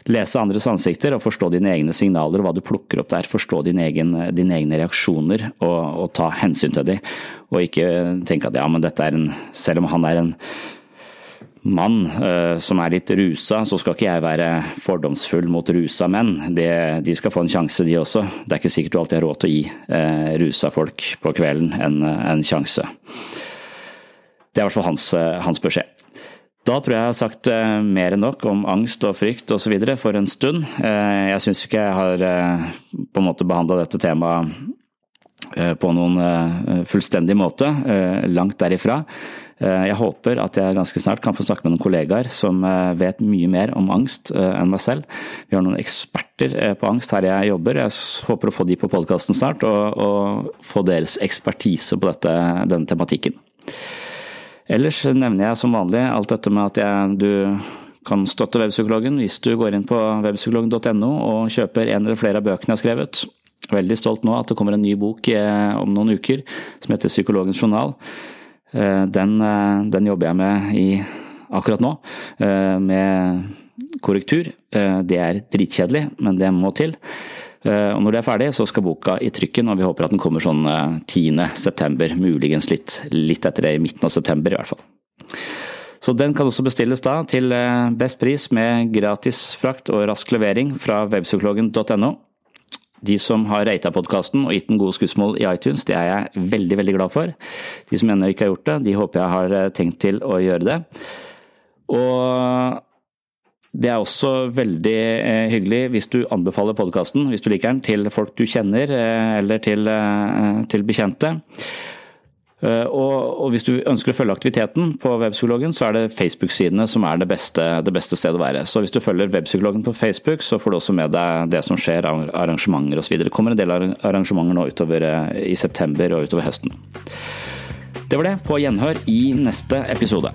lese andres ansikter og forstå dine egne signaler og hva du plukker opp der. Forstå dine, egen, dine egne reaksjoner og, og, ta hensyn til dem. Og ikke tenke at ja, men dette er en Selv om han er en mann uh, som er litt rusa, så skal ikke jeg være fordomsfull mot rusa menn. Det, de skal få en sjanse, de også. Det er ikke sikkert du alltid har råd til å gi eh, rusa folk på kvelden en, en sjanse. Det er i hvert fall hans, uh, hans beskjed. Da tror jeg jeg har sagt uh, mer enn nok om angst og frykt osv. for en stund. Jeg syns ikke jeg har på en måte behandla dette temaet på noen fullstendig måte. Langt derifra. Jeg håper at jeg ganske snart kan få snakke med noen kollegaer som vet mye mer om angst enn meg selv. Vi har noen eksperter på angst her jeg jobber. Jeg håper å få de på podkasten snart, og, og, få deres ekspertise på dette, denne tematikken. Ellers nevner jeg som vanlig alt dette med at jeg, du kan støtte Webpsykologen hvis du går inn på webpsykologen.no og kjøper en eller flere av bøkene jeg har skrevet. Veldig stolt nå at det kommer en ny bok eh, om noen uker som heter Psykologens journal. Eh, den, eh, den jobber jeg med i, akkurat nå, med korrektur. Det er dritkjedelig, men det må til. Eh, og når det er ferdig, så skal boka i trykken, og vi håper at den kommer sånn 10. Eh, september, muligens litt, litt etter det, i midten av september i hvert fall. Så den kan også bestilles da til eh, best pris med gratis frakt og rask levering fra webpsykologen.no. De som har rata podkasten og gitt den gode skussmål i iTunes, det er jeg veldig veldig glad for. De som ennå ikke har gjort det, de håper jeg har tenkt til å gjøre det. Og det er også veldig eh, hyggelig hvis du anbefaler podkasten, hvis du liker den, til folk du kjenner eh, eller til, eh, til bekjente. Og, og, hvis du ønsker å følge aktiviteten på Webpsykologen, så er det Facebook-sidene som er det beste, det beste, stedet å være. Så hvis du følger Webpsykologen på Facebook, så får du også med deg det som skjer arrangementer osv. Det kommer en del arrangementer nå utover i september og utover høsten. Det var det. På gjenhør i neste episode.